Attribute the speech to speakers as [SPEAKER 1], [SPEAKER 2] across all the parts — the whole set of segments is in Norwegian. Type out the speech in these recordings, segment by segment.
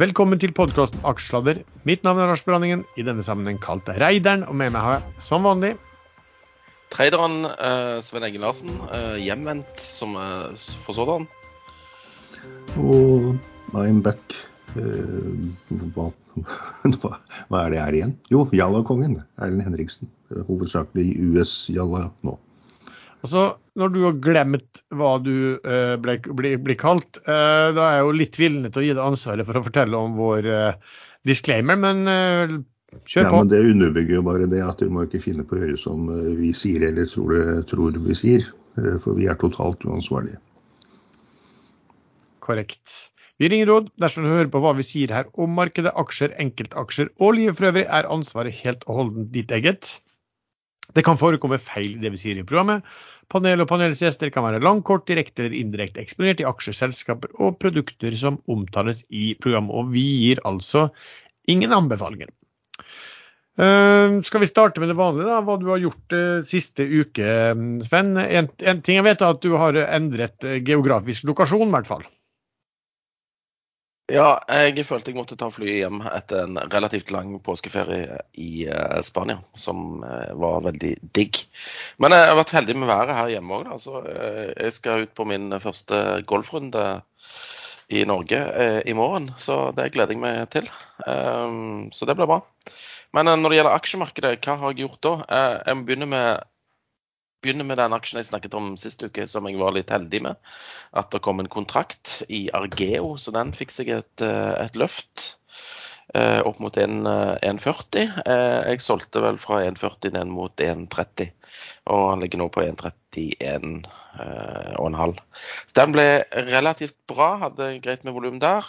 [SPEAKER 1] Velkommen til podkast Aksjesladder. Mitt navn er Lars Branningen, i denne sammenheng kalt Reideren, og med meg har jeg som vanlig
[SPEAKER 2] Traderen eh, Sven Egil Larsen, eh, hjemvendt som eh, for sådan.
[SPEAKER 3] Og I'm back. Eh, hva, hva, er det her igjen? Jo, Jalla-kongen. Erlend Henriksen. Hovedsakelig US-Jalla nå.
[SPEAKER 1] Altså, Når du har glemt hva du eh, ble, ble, ble kalt, eh, da er jeg jo litt villig til å gi deg ansvaret for å fortelle om vår eh, disclaimer, men kjør kjør
[SPEAKER 3] Ja,
[SPEAKER 1] på.
[SPEAKER 3] men Det underbygger jo bare det at du må ikke finne på å høre som eh, vi sier eller tror, tror vi sier. eh, For vi er totalt uansvarlige.
[SPEAKER 1] Korrekt. Vi ringer råd dersom du hører på hva vi sier her om markedet, aksjer, enkeltaksjer og livet for øvrig, er ansvaret helt og holdent ditt eget. Det kan forekomme feil i det vi sier i programmet. Panel og panelets gjester kan være langkort, direkte eller indirekte eksponert i aksjer, selskaper og produkter som omtales i programmet. Og vi gir altså ingen anbefalinger. Uh, skal vi starte med det vanlige, da? Hva du har gjort uh, siste uke, Sven? En, en ting jeg vet er at du har endret eh, geografisk lokasjon, i hvert fall.
[SPEAKER 2] Ja, jeg følte jeg måtte ta flyet hjem etter en relativt lang påskeferie i eh, Spania, som eh, var veldig digg. Men jeg har vært heldig med været her hjemme òg. Altså, eh, jeg skal ut på min første golfrunde i Norge i morgen, så det gleder jeg meg til. Um, så det blir bra. Men når det gjelder aksjemarkedet, hva har jeg gjort da? Jeg må begynne med begynne med den aksjen jeg snakket om sist uke, som jeg var litt heldig med. At det kom en kontrakt i Argeo, så den fikk seg et, eh, et løft eh, opp mot 1, eh, 1,40. Eh, Jeg solgte vel fra 1,40 ned mot 1,30, og han ligger nå på 1,31 eh. Så den ble relativt bra, hadde greit med volum der.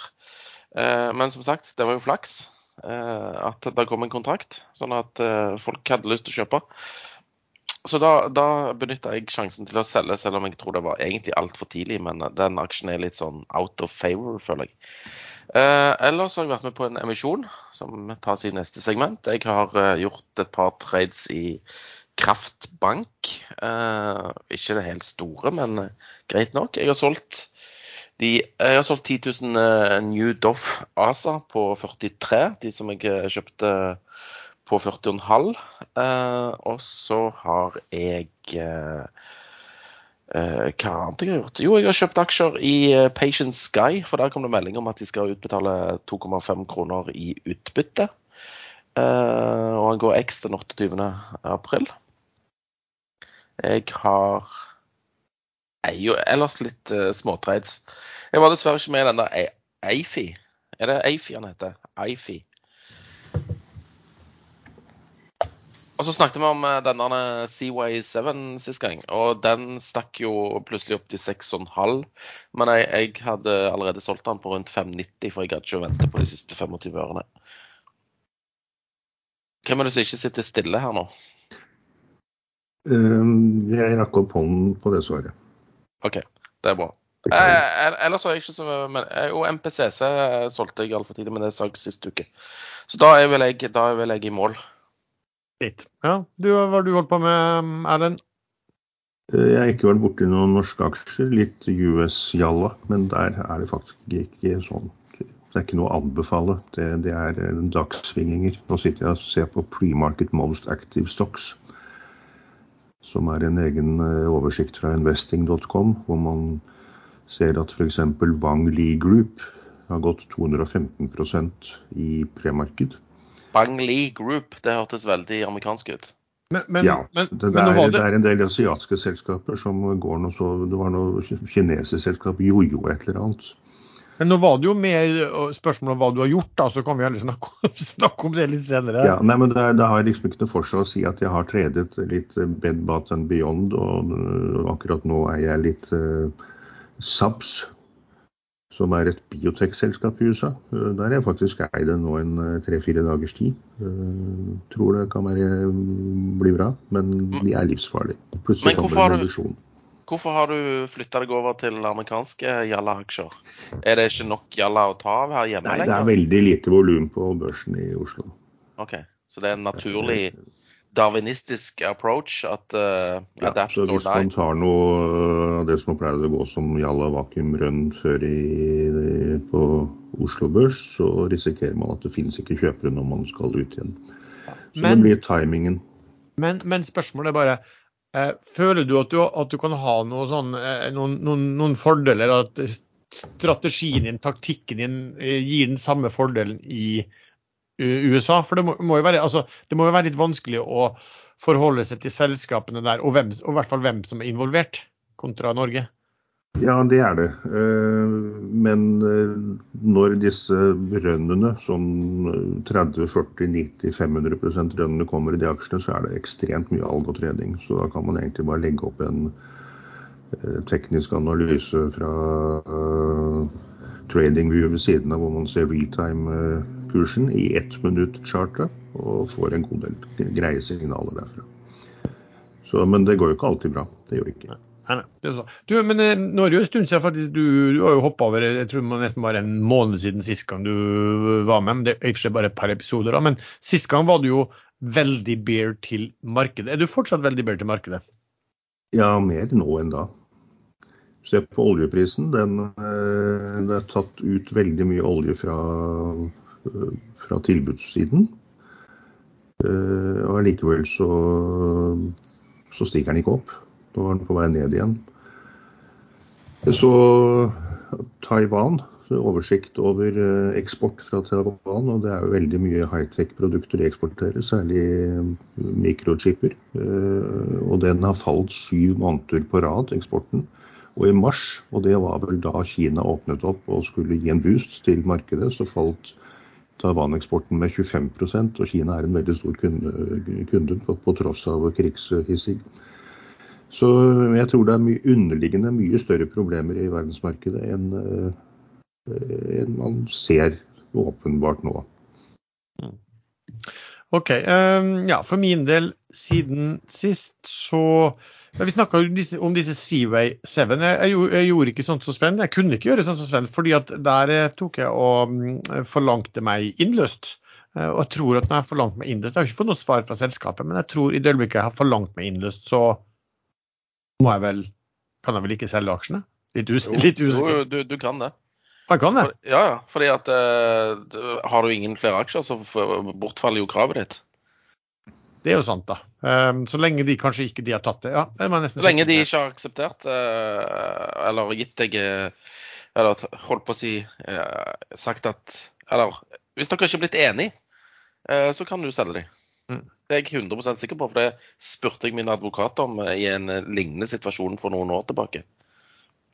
[SPEAKER 2] Eh, Men som sagt, det var jo flaks at det kom en kontrakt, sånn at folk hadde lyst til å kjøpe. Så da, da benytta jeg sjansen til å selge, selv om jeg tror det var egentlig altfor tidlig. Men den aksjen er litt sånn out of favor, føler jeg. Eh, ellers har jeg vært med på en emisjon som tas i neste segment. Jeg har eh, gjort et par trades i Kraftbank. Eh, ikke det helt store, men eh, greit nok. Jeg har solgt de, jeg har solgt 10 000 eh, New Doff ASA på 43, de som jeg eh, kjøpte på 40,5. Eh, og så har jeg eh, eh, Hva annet jeg har gjort? Jo, jeg har kjøpt aksjer i Patient Sky, for der kom det melding om at de skal utbetale 2,5 kroner i utbytte. Og han går X den 28. april. Jeg har jo ellers litt uh, småtrades. Jeg var dessverre ikke med i den der Eifi. Er det Eifi han heter? Eifi. Og så snakket vi om eh, denne Seaway7 sist gang, og den stakk jo plutselig opp til 6,5. Men jeg, jeg hadde allerede solgt den på rundt 5,90, for jeg hadde ikke å vente på de siste 25 ørene. Hvem er det som ikke sitter stille her nå?
[SPEAKER 3] Eh, Jeg rakk opp hånden på det svaret.
[SPEAKER 2] OK, det er bra. Eh, ellers har jeg ikke så men, eh, Jo, MPCC solgte jeg altfor tidlig, men det sa jeg sist uke. Så da er vel jeg, da er vel jeg i mål.
[SPEAKER 1] Litt. Ja, du, hva har du holdt på med, Erlend?
[SPEAKER 3] Eh, Jeg har ikke vært borti noen norske aksjer, litt US-jalla, men der er det faktisk ikke sånn. Det er ikke noe å anbefale. Det, det er eh, dagssvinginger. Nå sitter jeg og ser på Pre-Market Most Active Stocks, som er en egen eh, oversikt fra investing.com, hvor man ser at f.eks. Wang Lee Group har gått 215% i premarked.
[SPEAKER 2] Bang Lee Group, det hørtes veldig amerikansk ut.
[SPEAKER 1] Men, men,
[SPEAKER 3] ja,
[SPEAKER 1] men,
[SPEAKER 3] det, er,
[SPEAKER 1] var
[SPEAKER 3] det
[SPEAKER 1] det
[SPEAKER 3] er en del asiatiske selskaper som går noe så Det var noe kinesisk selskap, Jojo et eller annet.
[SPEAKER 1] Men nå var det jo mer spørsmål om hva du har gjort, da, så kan vi heller snakke, om- snakke om det litt senere.
[SPEAKER 3] Ja, nei, men det, det har liksom ikke noe for seg å si at jeg har tredet litt Bed Bath and Beyond, og øh, akkurat nå er jeg litt uh, Subs, som er et biotekselskap i USA. Uh, der har jeg faktisk eid det nå en uh, tre-fire dagers tid. Uh, tror det kan være, mm, bli bra, men de er livsfarlige. Plutselig kommer
[SPEAKER 2] det
[SPEAKER 3] en reduksjon.
[SPEAKER 2] Hvorfor har du flytta deg over til amerikanske Jalla-aksjer? Er det ikke nok Jalla å ta av her hjemme
[SPEAKER 3] Nei, det er veldig lite volum på børsen i Oslo.
[SPEAKER 2] Ok, Så det er en naturlig darwinistisk approach at uh,
[SPEAKER 3] Ja, så hvis man tar noe av det som pleide å gå som Jalla Vakuum Rønn før i, på Oslo Børs, så risikerer man at det finnes ikke kjøpere når man skal ut igjen. Så
[SPEAKER 1] Men-
[SPEAKER 3] det blir timingen.
[SPEAKER 1] Men, men spørsmålet er bare eh, Føler du at, du at du kan ha noe sånn, eh, noen, noen, noen fordeler? At strategien din, taktikken din, eh, gir den samme fordelen i USA? For det må, må være, altså, det må jo være litt vanskelig å forholde seg til selskapene der, og, hvem, og i hvert fall hvem som er involvert, kontra Norge.
[SPEAKER 3] Ja, det er det. Eh, Men eh, når disse rønnene, sånn 30-40-90-500% rønnene kommer i de aksjene, så er det ekstremt mye alg. Så da kan man egentlig bare legge opp en eh, teknisk analyse fra trading TradingView ved siden av hvor man ser realtime-kursen i ett minutt-chartet, og får en god del greie signaler derfra. Så, men det går jo ikke alltid bra. Det gjør det ikke.
[SPEAKER 1] Nei, nei. Du, men eh, nå er det jo en stund siden faktisk du, du har jo hoppa over jeg tror det var nesten bare en måned siden sist gang du var med. men Det er i og for seg bare et par episoder. da, Men sist gang var du jo veldig bear til markedet. Er du fortsatt veldig bear til markedet?
[SPEAKER 3] Ja, mer nå enn da. Se på oljeprisen. Den, eh, det er tatt ut veldig mye olje fra, fra tilbudssiden. Eh, Og allikevel så, så stikker den ikke opp. Nå er den på vei ned igjen. Så Taiwan, oversikt over eh, eksport fra Taiwan. Og det er jo veldig mye high-tech-produkter de eksporterer, særlig eh, mikrochipper. Eh, Og den har falt syv måneder på rad, eksporten. Og i mars, og det var vel da Kina åpnet opp og skulle gi en boost til markedet, så falt Taiwan-eksporten med 25% og Kina er en veldig stor kunde, på, på tross av krigshissing. Så jeg tror det er mye underliggende mye større problemer i verdensmarkedet enn eh, enn man ser åpenbart nå.
[SPEAKER 1] OK. ehm, ja, for min del, siden sist så ja, Vi snakka om disse Seaway 7. Jeg, jeg, jeg gjorde ikke sånn som Sven. Jeg kunne ikke gjøre sånn som Sven, fordi at der eh, tok jeg og mm, forlangte meg innløst. Eh, Og jeg tror at når jeg har forlangt meg innløst Jeg har ikke fått noe svar fra selskapet, men jeg tror i det øyeblikket jeg har forlangt meg innløst, så må jeg vel Kan jeg vel ikke selge aksjene? Litt, us
[SPEAKER 2] Jo, du, du kan det.
[SPEAKER 1] Jeg kan det.
[SPEAKER 2] For, ja, ja. Fordi at uh, har du ingen flere aksjer, så bortfaller jo kravet ditt.
[SPEAKER 1] Det er jo sant, da. Um, Så lenge de kanskje ikke de har tatt det. Ja, det
[SPEAKER 2] Så lenge de ikke har akseptert uh, eller gitt deg eh, Eller holdt på å si uh, sagt at Eller hvis dere ikke er blitt enige, så kan du selge de.
[SPEAKER 1] Mm.
[SPEAKER 2] Det er jeg 100% sikker på, for det spurte jeg min advokat om i en lignende situasjon for noen år tilbake.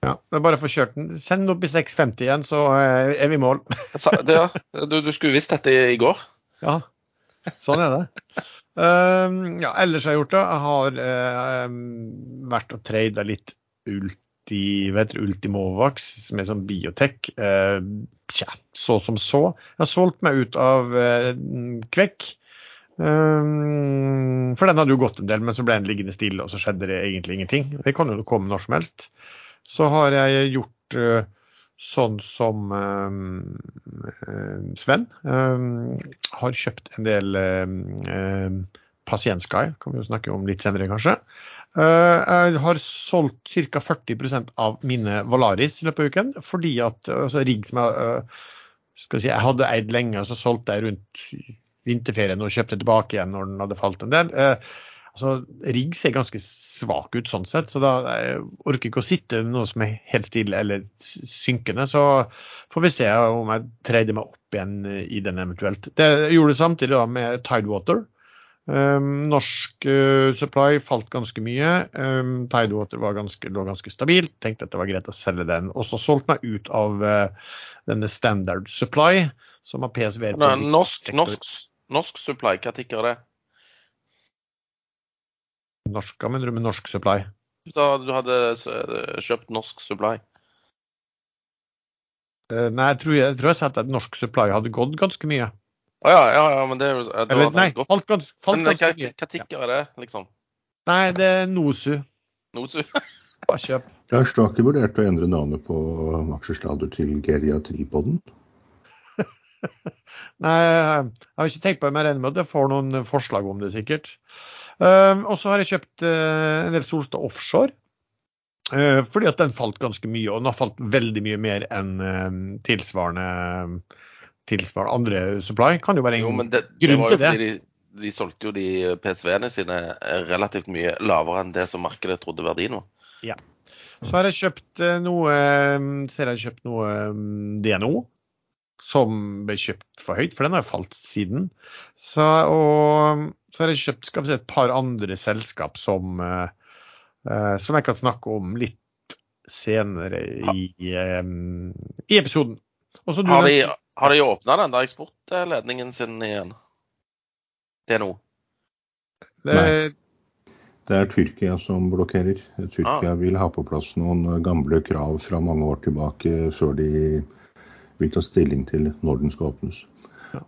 [SPEAKER 1] Ja, er bare få kjørt den. Send den opp i 650 igjen, så er vi i mål.
[SPEAKER 2] Det, du, du skulle visst dette i går.
[SPEAKER 1] Ja, sånn er det. Um, ja, ellers har jeg gjort det. Jeg har um, vært og trada litt Ulti, vet Ultimovax, som er sånn biotech. Uh, tja, så som så. Jeg har solgt meg ut av eh, Kvekk. For den hadde jo gått en del, men så ble den liggende stille, og så skjedde det egentlig ingenting. Det kan jo komme når som helst. Så har jeg gjort eh, sånn som eh, Sven. eh, har kjøpt en del uh, Pasientsky, kan vi jo snakke om litt senere kanskje. Eh, jeg har solgt ca. 40% av mine Valaris i løpet av uken, fordi at altså, rigg som jeg, eh, skal si, jeg hadde eid lenge, så solgte jeg rundt vinterferien og kjøpte tilbake igjen når den hadde falt en del. Eh, altså, rigg ser ganske svak ut sånn sett, så da jeg orker ikke å sitte noe som er helt stille eller synkende. Så får vi se om jeg trader meg opp igjen i den eventuelt. Det jeg gjorde det samtidig da med Tidewater. Um, norsk uh, supply falt ganske mye. Um, Tidewater var ganske, lå ganske stabilt. Tenkte at det var greit å selge den. Og så solgte meg ut av uh, denne Standard Supply, som har
[SPEAKER 2] Nei, Norsk, norsk, norsk supply, hva tikker det?
[SPEAKER 1] Norsk, hva mener du med norsk supply?
[SPEAKER 2] Da du hadde kjøpt norsk supply.
[SPEAKER 1] Uh, nei, jeg tror jeg, jeg tror jeg sa at norsk supply hadde gått ganske mye.
[SPEAKER 2] Å ja, ja, ja, men det er jo
[SPEAKER 1] Eller nei,
[SPEAKER 2] gått.
[SPEAKER 1] falt, gans, falt
[SPEAKER 2] Men
[SPEAKER 1] ganske mye.
[SPEAKER 2] hva tikker er det, liksom?
[SPEAKER 1] Nei, det er Nosu.
[SPEAKER 2] Nosu?
[SPEAKER 1] Bare kjøp.
[SPEAKER 3] Jeg har ikke vurdert å endre navnet på aksjestader til Geriatripoden?
[SPEAKER 1] Nei, jeg har ikke tenkt på det, men jeg regner med at jeg får noen forslag om det, sikkert. Um, og så har jeg kjøpt uh, en del Solstad Offshore. Eh, fordi at den falt ganske mye, og den har falt veldig mye mer enn eh, tilsvarende, tilsvarende andre supply. Kan jo være en
[SPEAKER 2] Jo, men det, det
[SPEAKER 1] grunn
[SPEAKER 2] var jo
[SPEAKER 1] til det.
[SPEAKER 2] de, de solgte jo de PSV-ene sine relativt mye lavere enn det som markedet trodde verdien var.
[SPEAKER 1] Så har jeg kjøpt eh, noe Ser jeg har kjøpt noe DNO. Som ble kjøpt for høyt, for den har jo falt siden. Så, og så har jeg kjøpt skal vi si, et par andre selskap som, eh, eh, som jeg kan snakke om litt senere i, i episoden. Også, du
[SPEAKER 2] Har de, har de åpna den der eksportledningen sin igjen? DNO?
[SPEAKER 1] Nei.
[SPEAKER 3] Det er Tyrkia som blokkerer. Tyrkia vil ha på plass noen gamle krav fra mange år tilbake før de vil ta stilling til når den skal åpnes.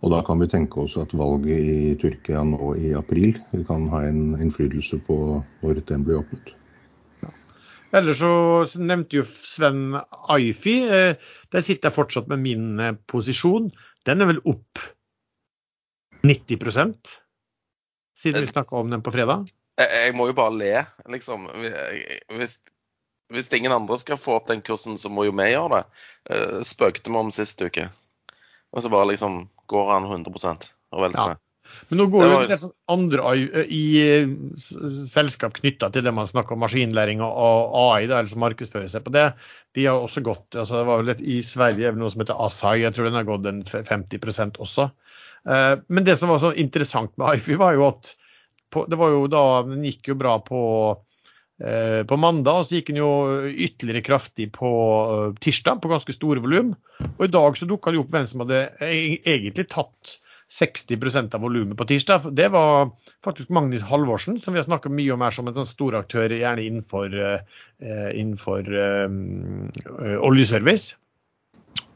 [SPEAKER 3] Og da kan vi tenke oss at valget i Tyrkia nå i april kan ha en innflytelse på når den blir åpnet.
[SPEAKER 1] Ellers så nevnte jo Sven Aifi. Eh, der sitter jeg fortsatt med min eh, posisjon. Den er vel opp 90% siden vi snakka om den på fredag.
[SPEAKER 2] Jeg, jeg må jo bare le, liksom. Hvis, hvis ingen andre skal få opp den kursen, så må jo vi gjøre det. Eh, Spøkte vi om sist uke. Og så bare liksom går han 100 og vel
[SPEAKER 1] Ja. Men nå går
[SPEAKER 2] Det
[SPEAKER 1] jo
[SPEAKER 2] var-
[SPEAKER 1] en del sånn andre i, i selskap knytta til det man snakker om maskinlæring og- og AI, da, eller som markedsfører seg på det. De har også gått altså Det var vel et, I Sverige er noe som heter Asai, jeg tror den har gått en f- 50 også. Eh, Men det som var så interessant med IFI, var jo at på, det var jo da, den gikk jo bra på på mandag, så gikk den jo ytterligere kraftig på eh, tirsdag, på ganske store volum. Og i dag så dukka det opp hvem som hadde e- egentlig tatt 60% av volumet på tirsdag. Det var faktisk Magnus Halvorsen, som vi har snakket mye om her som en sånn stor aktør, gjerne innenfor, eh, innenfor eh, oljeservice.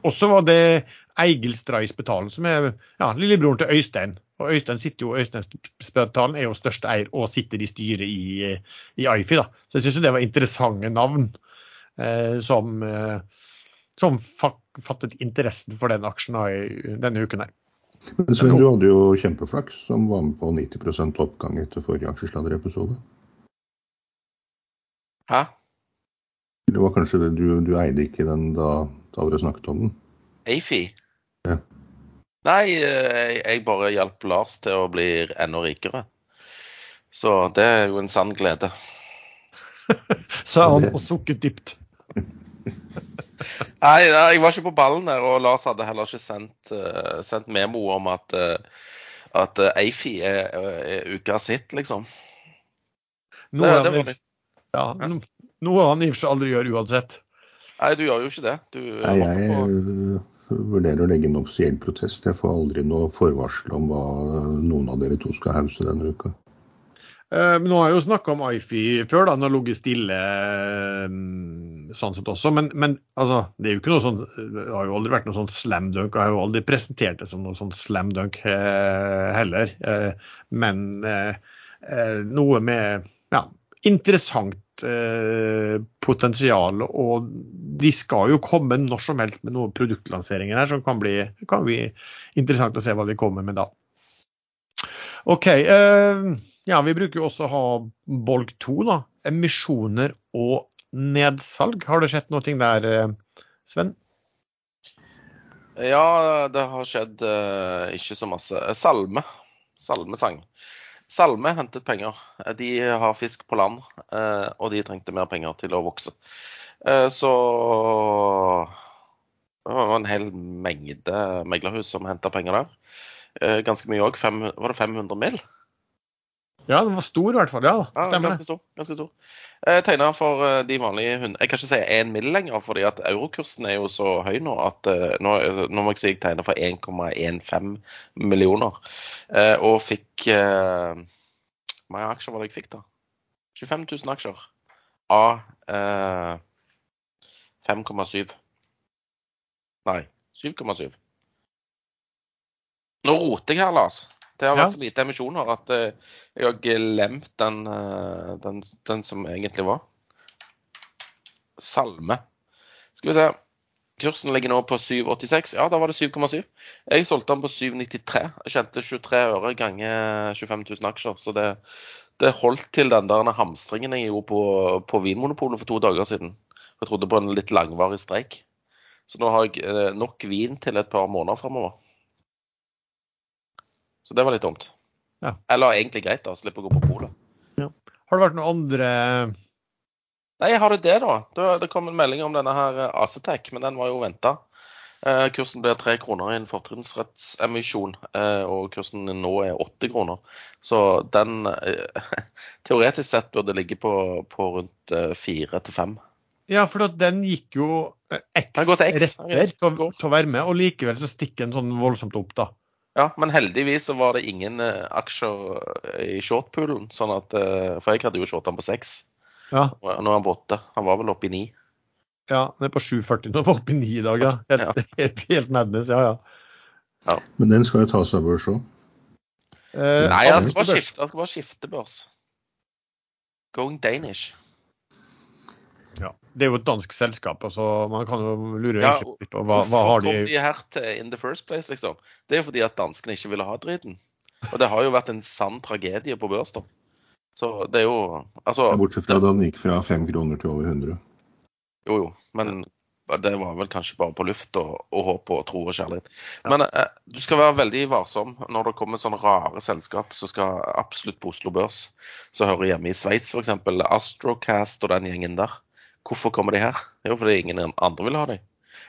[SPEAKER 1] Og så var det Eigil Stray Spetalen, som er ja, lillebroren til Øystein. Og Øystein sitter jo, Øystein Spetalen er jo største eier og sitter i styret i, i IFI. da. Så jeg syns det var interessante navn eh, som, eh, som fattet interessen for den aksjen i, denne uken her.
[SPEAKER 3] Men Svein, du hadde jo kjempeflaks som var med på 90% oppgang etter forrige aksjesladderepisode.
[SPEAKER 2] Hæ?
[SPEAKER 3] Det var kanskje det du, du eide ikke den da, da dere snakket om den?
[SPEAKER 2] Afi?
[SPEAKER 3] Ja.
[SPEAKER 2] Nei, eh, jeg, bare hjalp Lars til å bli enda rikere. Så det er jo en sann glede.
[SPEAKER 1] Sa han og sukket dypt.
[SPEAKER 2] Nei, nei, jeg var ikke på ballen der, og Lars hadde heller ikke sendt, eh, sendt memo om at, uh, at uh, Afi er, er uka sitt, liksom.
[SPEAKER 1] Noe
[SPEAKER 2] Det-
[SPEAKER 1] han,
[SPEAKER 2] det var
[SPEAKER 1] ja, no, noe han i og for seg aldri gjør uansett.
[SPEAKER 2] Nei, du gjør jo ikke det. Du
[SPEAKER 3] Nei, jeg
[SPEAKER 2] på
[SPEAKER 3] vurderer å legge en offisiell protest. Jeg får aldri noe forvarsel om hva noen av dere to skal hause denne uka.
[SPEAKER 1] Eh, nå har jeg jo snakka om Ifi før, da, den har ligget stille eh, sånn sett også. Men, men altså, det er jo ikke noe sånn Det har jo aldri vært noe sånn slam dunk. Jeg har jo aldri presentert det som noe sånn slam dunk eh, heller. Eh, men noe med ja, interessant eh, potensial. Og de skal jo komme når som helst med noen produktlanseringer her som kan bli, kan bli interessant å se hva de kommer med da. OK. Eh, ja, vi bruker jo også å ha bolk 2, da. Emisjoner og nedsalg. Har det skjedd noe der, eh, Sven?
[SPEAKER 2] Ja, det har skjedd eh, ikke så masse. Salme. Salmesang. Salme hentet penger. De har fisk på land, eh, og de trengte mer penger til å vokse. Eh, så det var en hel mengde meglerhus som henta penger der. Eh, ganske mye òg. Var det 500 mill.?
[SPEAKER 1] Ja, den var stor i hvert fall. Ja,
[SPEAKER 2] Ja,
[SPEAKER 1] stemmer
[SPEAKER 2] ganske
[SPEAKER 1] det.
[SPEAKER 2] stor. ganske stor. Jeg tegna for eh, de vanlige hundene. Jeg kan ikke si én mill. lenger, fordi at eurokursen er jo så høy nå at eh, nå, nå må jeg si jeg tegner for 1,15 millioner. Eh, og fikk eh, Hvor mange aksjer var det jeg fikk, da? 25 000 aksjer av eh, 5,7. Nei, 7,7. Nå roter jeg her, Lars. Det har
[SPEAKER 1] Ja.
[SPEAKER 2] vært så lite emisjoner at eh, jeg har glemt den, eh, den, den som egentlig var. Salme. Skal vi se. Kursen ligger nå på 7,86. Ja, da var det 7,7. Jeg solgte den på 7,93. Jeg tjente 23 øre ganger 25 000 aksjer, så det, det holdt til den der hamstringen jeg gjorde på, på Vinmonopolet for to dager siden. Jeg trodde på en litt langvarig streik. Så nå har jeg eh, nok vin til et par måneder framover. Så det var litt dumt.
[SPEAKER 1] Ja.
[SPEAKER 2] Eller egentlig greit, da. Slippe å gå på polet.
[SPEAKER 1] Har det vært noen andre
[SPEAKER 2] Nei, har det det, da. Det, det kom en melding om denne her eh, Acetec, men den var jo venta. Eh, kursen blir tre kroner i en fortrinnsrettsemisjon, eh, og kursen nå er åtte kroner. Så den eh, teoretisk sett burde ligge på, på rundt fire til fem.
[SPEAKER 1] Ja, for den gikk jo X retter til å være med, og likevel så stikker den sånn voldsomt opp, da.
[SPEAKER 2] Ja, men heldigvis så var det ingen eh, aksjer i shortpoolen, sånn at eh, For jeg hadde jo shorta på seks.
[SPEAKER 1] Ja,
[SPEAKER 2] og Nå er han på åtte. Han var vel oppe i ni.
[SPEAKER 1] ja den er på 7,40 nå, var oppe i 9 i dag, ja. Helt, helt, helt madness, ja ja.
[SPEAKER 3] Men den skal jo tas av børs òg.
[SPEAKER 1] Eh,
[SPEAKER 2] Nei, han skal bare skifte, han skal bare skifte børs. Going Danish.
[SPEAKER 1] Ja. Det er jo et dansk selskap, altså man kan jo lure
[SPEAKER 2] Ja,
[SPEAKER 1] egentlig litt på hva, hva har de
[SPEAKER 2] Hvorfor kom de her til in the first place, liksom? Det er jo fordi at danskene ikke ville ha driten. Og det har jo vært en sann tragedie på børs, da. Så det er jo Altså,
[SPEAKER 3] Bortsett fra da den gikk fra fem kroner til over 100.
[SPEAKER 2] jo jo. Men det var vel kanskje bare på luft og, og håp og tro og kjærlighet. Men eh, du skal være veldig varsom når det kommer sånne rare selskap som skal absolutt på Oslo Børs. Så hører hjemme i Sveits f.eks. Astrocast og den gjengen der. Hvorfor kommer de her? Det er jo fordi ingen andre vil ha dem.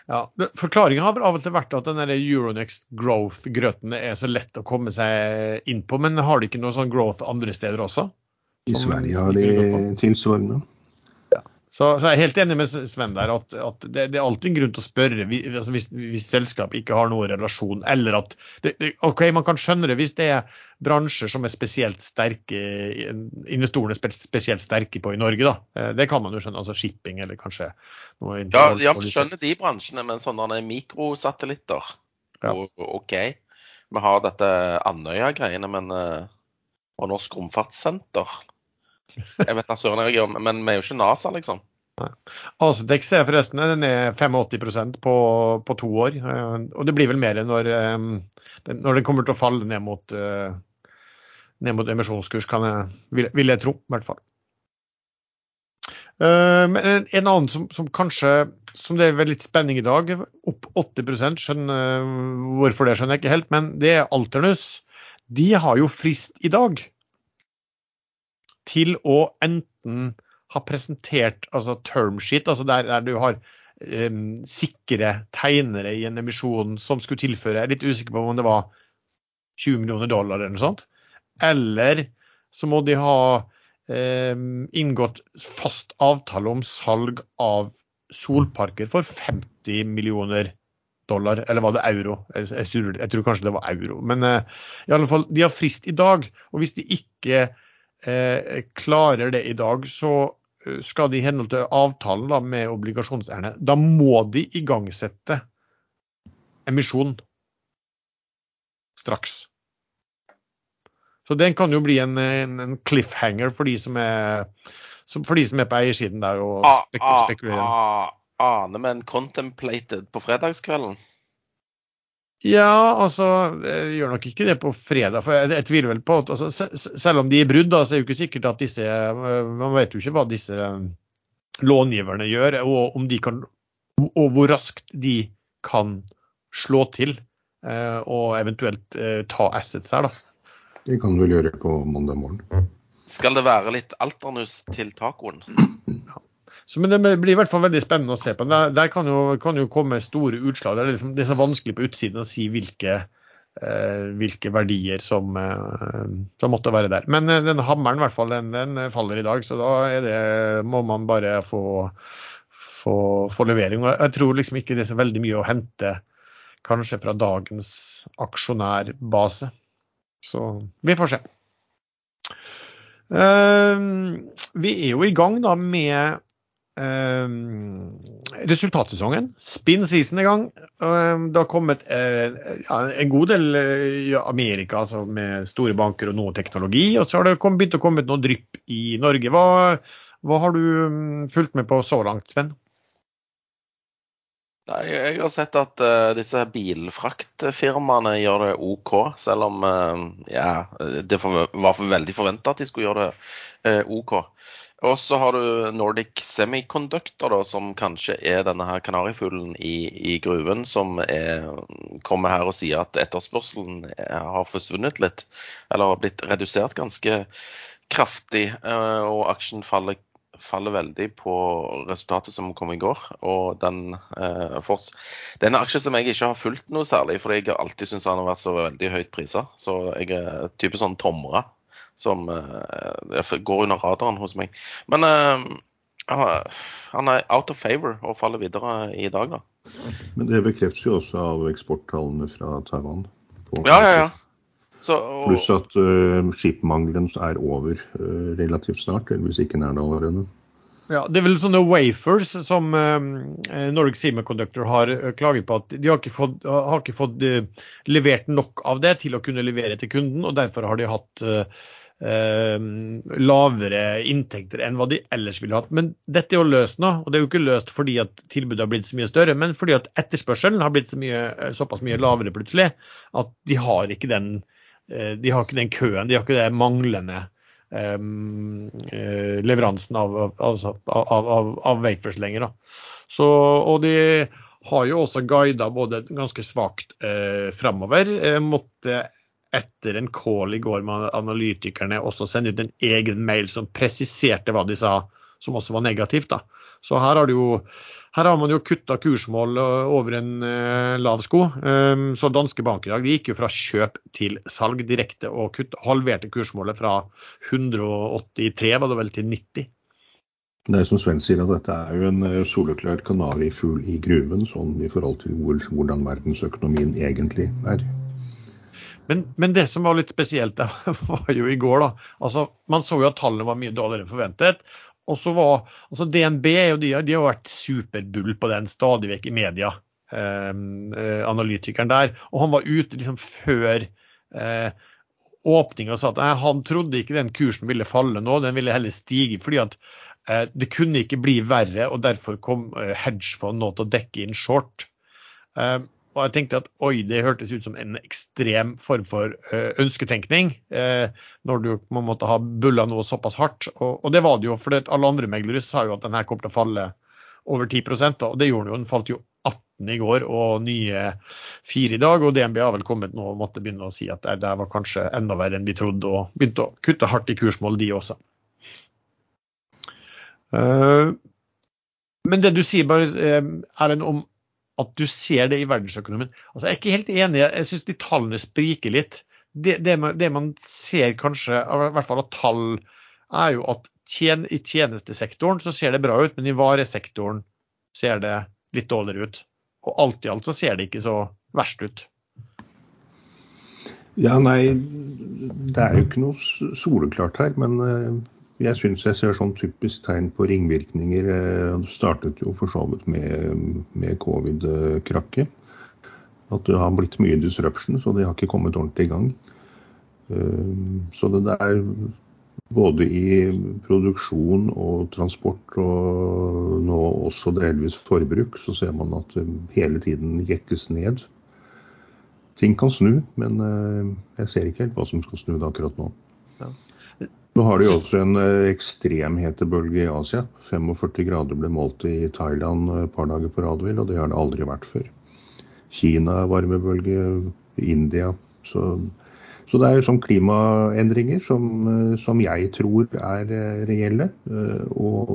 [SPEAKER 1] Ja, Forklaringa har vel av og til vært at den der Euronext Growth-grøten er så lett å komme seg inn på, men har de ikke noe sånn growth andre steder også?
[SPEAKER 3] I Sverige har
[SPEAKER 1] de
[SPEAKER 3] tilsvarende.
[SPEAKER 1] Så, så jeg er helt enig med Sven der at, at det, det er alltid en grunn til å spørre vi- altså hvis, hvis selskapet ikke har noen relasjon, eller at det, OK, man kan skjønne det hvis det er bransjer som er spesielt sterke, investorene er spesielt sterke på i Norge, da. Eh, Det kan man jo skjønne. Altså shipping eller kanskje noe
[SPEAKER 2] Ja, ja men skjønner de bransjene, men sånne mikrosatellitter
[SPEAKER 1] Ja.
[SPEAKER 2] og, OK. Vi har dette Andøya-greiene, men eh, Og Norsk Romfartssenter. Jeg vet da søren jeg gjør, men vi er jo ikke NASA, liksom.
[SPEAKER 1] Asetex er forresten den er 85% på, på to år. eh, Og det blir vel mer når, eh, når den kommer til å falle ned mot, eh, ned mot emisjonskurs, jeg, vil, vil jeg tro. i hvert fall. Men en, en annen som, som kanskje som det er litt spenning i dag, opp 80 skjønner, Hvorfor det skjønner jeg ikke helt, men det er Alternus. De har jo frist i dag til å enten ha presentert altså termsheet, altså der, der du har um, sikre tegnere i en emisjon som skulle tilføre Jeg er litt usikker på om det var 20 millioner dollar eller noe sånt. Eller så må de ha um, inngått fast avtale om salg av solparker for 50 millioner dollar, eller var det euro? Jeg, jeg, jeg tror kanskje det var euro. Men uh, i alle fall, de har frist i dag. Og hvis de ikke eh, klarer det i dag, så eh, skal de i henhold til avtalen da, med obligasjonseierne, da må de igangsette emisjon straks. Så den kan jo bli en, en, en cliffhanger for de som er, som, for de som er på eiersiden der og
[SPEAKER 2] Ah, ah,
[SPEAKER 1] spekulerer.
[SPEAKER 2] ah, Aner vi contemplated på fredagskvelden?
[SPEAKER 1] Ja, altså, jeg gjør nok ikke det på fredag. for Jeg, jeg tviler vel på at altså, se- se- Selv om de er brudd, da, så er det jo ikke sikkert at disse eh, Man vet jo ikke hva disse eh, långiverne gjør, og om de kan og hvor raskt de kan slå til eh, og eventuelt eh, ta assets her, da.
[SPEAKER 3] Det kan du vel gjøre på mandag morgen.
[SPEAKER 2] Skal det være litt alternus til tacoen?
[SPEAKER 1] Så, men det blir i hvert fall veldig spennende å se på. Der, der kan, jo, kan jo komme store utslag. Det er, liksom, det er så vanskelig på utsiden å si hvilke, eh, hvilke verdier som, eh, som måtte være der. Men eh, denne hammeren hvert fall, den, den faller i dag, så da det, må man bare få, få, få levering. Og jeg tror liksom ikke det er så veldig mye å hente kanskje fra dagens aksjonærbase. Så vi får se. Uh, vi er jo i gang da med resultatsesongen. Spin season i gang. Eh, det har kommet eh, en god del eh, i Amerika altså med store banker og noe teknologi. Og så har det begynt å komme noe drypp i Norge. Hva, hva har du mm, fulgt med på så langt, Sven?
[SPEAKER 2] Nei, jeg har sett at uh, disse bilfraktfirmaene gjør det OK, selv om uh, ja, det var veldig forventa at de skulle gjøre det uh, OK. Og så har du Nordic Semiconductor, da, som kanskje er denne her kanarifuglen i, i, gruven, som er, kommer her og sier at etterspørselen har forsvunnet litt, eller har blitt redusert ganske kraftig, og aksjen faller faller veldig på resultatet som kom i går. Og den eh. Det er en aksje som jeg ikke har fulgt noe særlig, for jeg har alltid syntes han har vært så veldig høyt prisa. Så jeg er type sånn tomre som eh, går under radaren hos meg. Men eh, han er out of favor og faller videre i dag, da.
[SPEAKER 3] Men det bekreftes jo også av eksporttallene fra Taiwan.
[SPEAKER 2] Ja, ja, ja.
[SPEAKER 3] Så, og... Pluss at uh, skipmangelen er over uh, relativt snart, eller hvis ikke er det allerede.
[SPEAKER 1] Ja, Det er vel sånne wafers som uh, Nordic Semiconductor har klaget på. at De har ikke fått, har ikke fått levert nok av det til å kunne levere til kunden. og Derfor har de hatt uh, lavere inntekter enn hva de ellers ville hatt. Men dette er jo løst nå. og Det er jo ikke løst fordi at tilbudet har blitt så mye større, men fordi at etterspørselen har blitt så mye, såpass mye lavere plutselig at de har ikke den Eh, de har ikke den køen, de har ikke den manglende um, leveransen av, altså, av, av, av Wakefers lenger. Så, og de har jo også guida både ganske svakt eh, framover. Eh, måtte etter en call i går med analytikerne også sende ut en egen mail som presiserte hva de sa, som også var negativt. da. Så her har, jo, her har man jo kutta kursmål eh, over en uh, lav sko. Um, så danske bank i dag gikk jo fra kjøp til salg direkte og kutt, halverte kursmålet fra 183 var det vel til 90.
[SPEAKER 3] Det er som Sven sier, at dette er jo en eh, soleklar kanarifugl i gruven, sånn i forhold til hvor, hvordan verdensøkonomien egentlig er.
[SPEAKER 1] Men, men, det som var litt spesielt, var jo i går, da. Altså, man så jo at tallene var mye dårligere enn forventet. Og så var altså DNB de, de har vært superbull på den stadig vekk i media, ehm, eh, analytikeren der. Og han var ute liksom før eh, åpninga og sa at eh, han trodde ikke den kursen ville falle nå, den ville heller stige. fordi at eh, det kunne ikke bli verre, og derfor kom eh, hedgefond nå til å dekke inn short. Um, og jeg tenkte at oi, det hørtes ut som en ekstrem form for uh, ønsketenkning. Uh, når du må måtte ha bulla noe såpass hardt. Og, det var det jo, for alle andre meglere sa jo at den her kom til å falle over 10 da, og det gjorde den jo. Den falt jo 18 i går og nye 4 i dag. Og DNB har vel kommet nå og måtte begynne å si at det, var kanskje enda verre enn vi trodde, og begynte å kutte hardt i kursmål, de også. Uh, men det du sier bare, Erlend, om at du ser det i verdensøkonomien. Altså, jeg er ikke helt enig, jeg syns de tallene spriker litt. Det, det, man, det, man, ser kanskje, i hvert fall av tall, er jo at tjen, i tjenestesektoren så ser det bra ut, men i varesektoren ser det litt dårligere ut. Og alt i alt så ser det ikke så verst ut.
[SPEAKER 3] Ja, nei, det er jo ikke noe soleklart her. Men eh, jeg syns jeg ser sånn typisk tegn på ringvirkninger. Du det startet jo for så vidt med, med covid-krakket. At det har blitt mye disruption, så det har ikke kommet ordentlig i gang. Eh, så det der både i produksjon og transport og nå også delvis forbruk, så ser man at det hele tiden jekkes ned. Ting kan snu, men eh, jeg ser ikke helt hva som skal snu det akkurat nå. Ja. Nå har de også en ekstrem hetebølge i Asia. 45 grader ble målt i Thailand et par dager på rad, og det har det aldri vært før. Kina varmebølge, India. Så, så det er sånn klimaendringer som, eh, som, jeg tror er eh, reelle. Og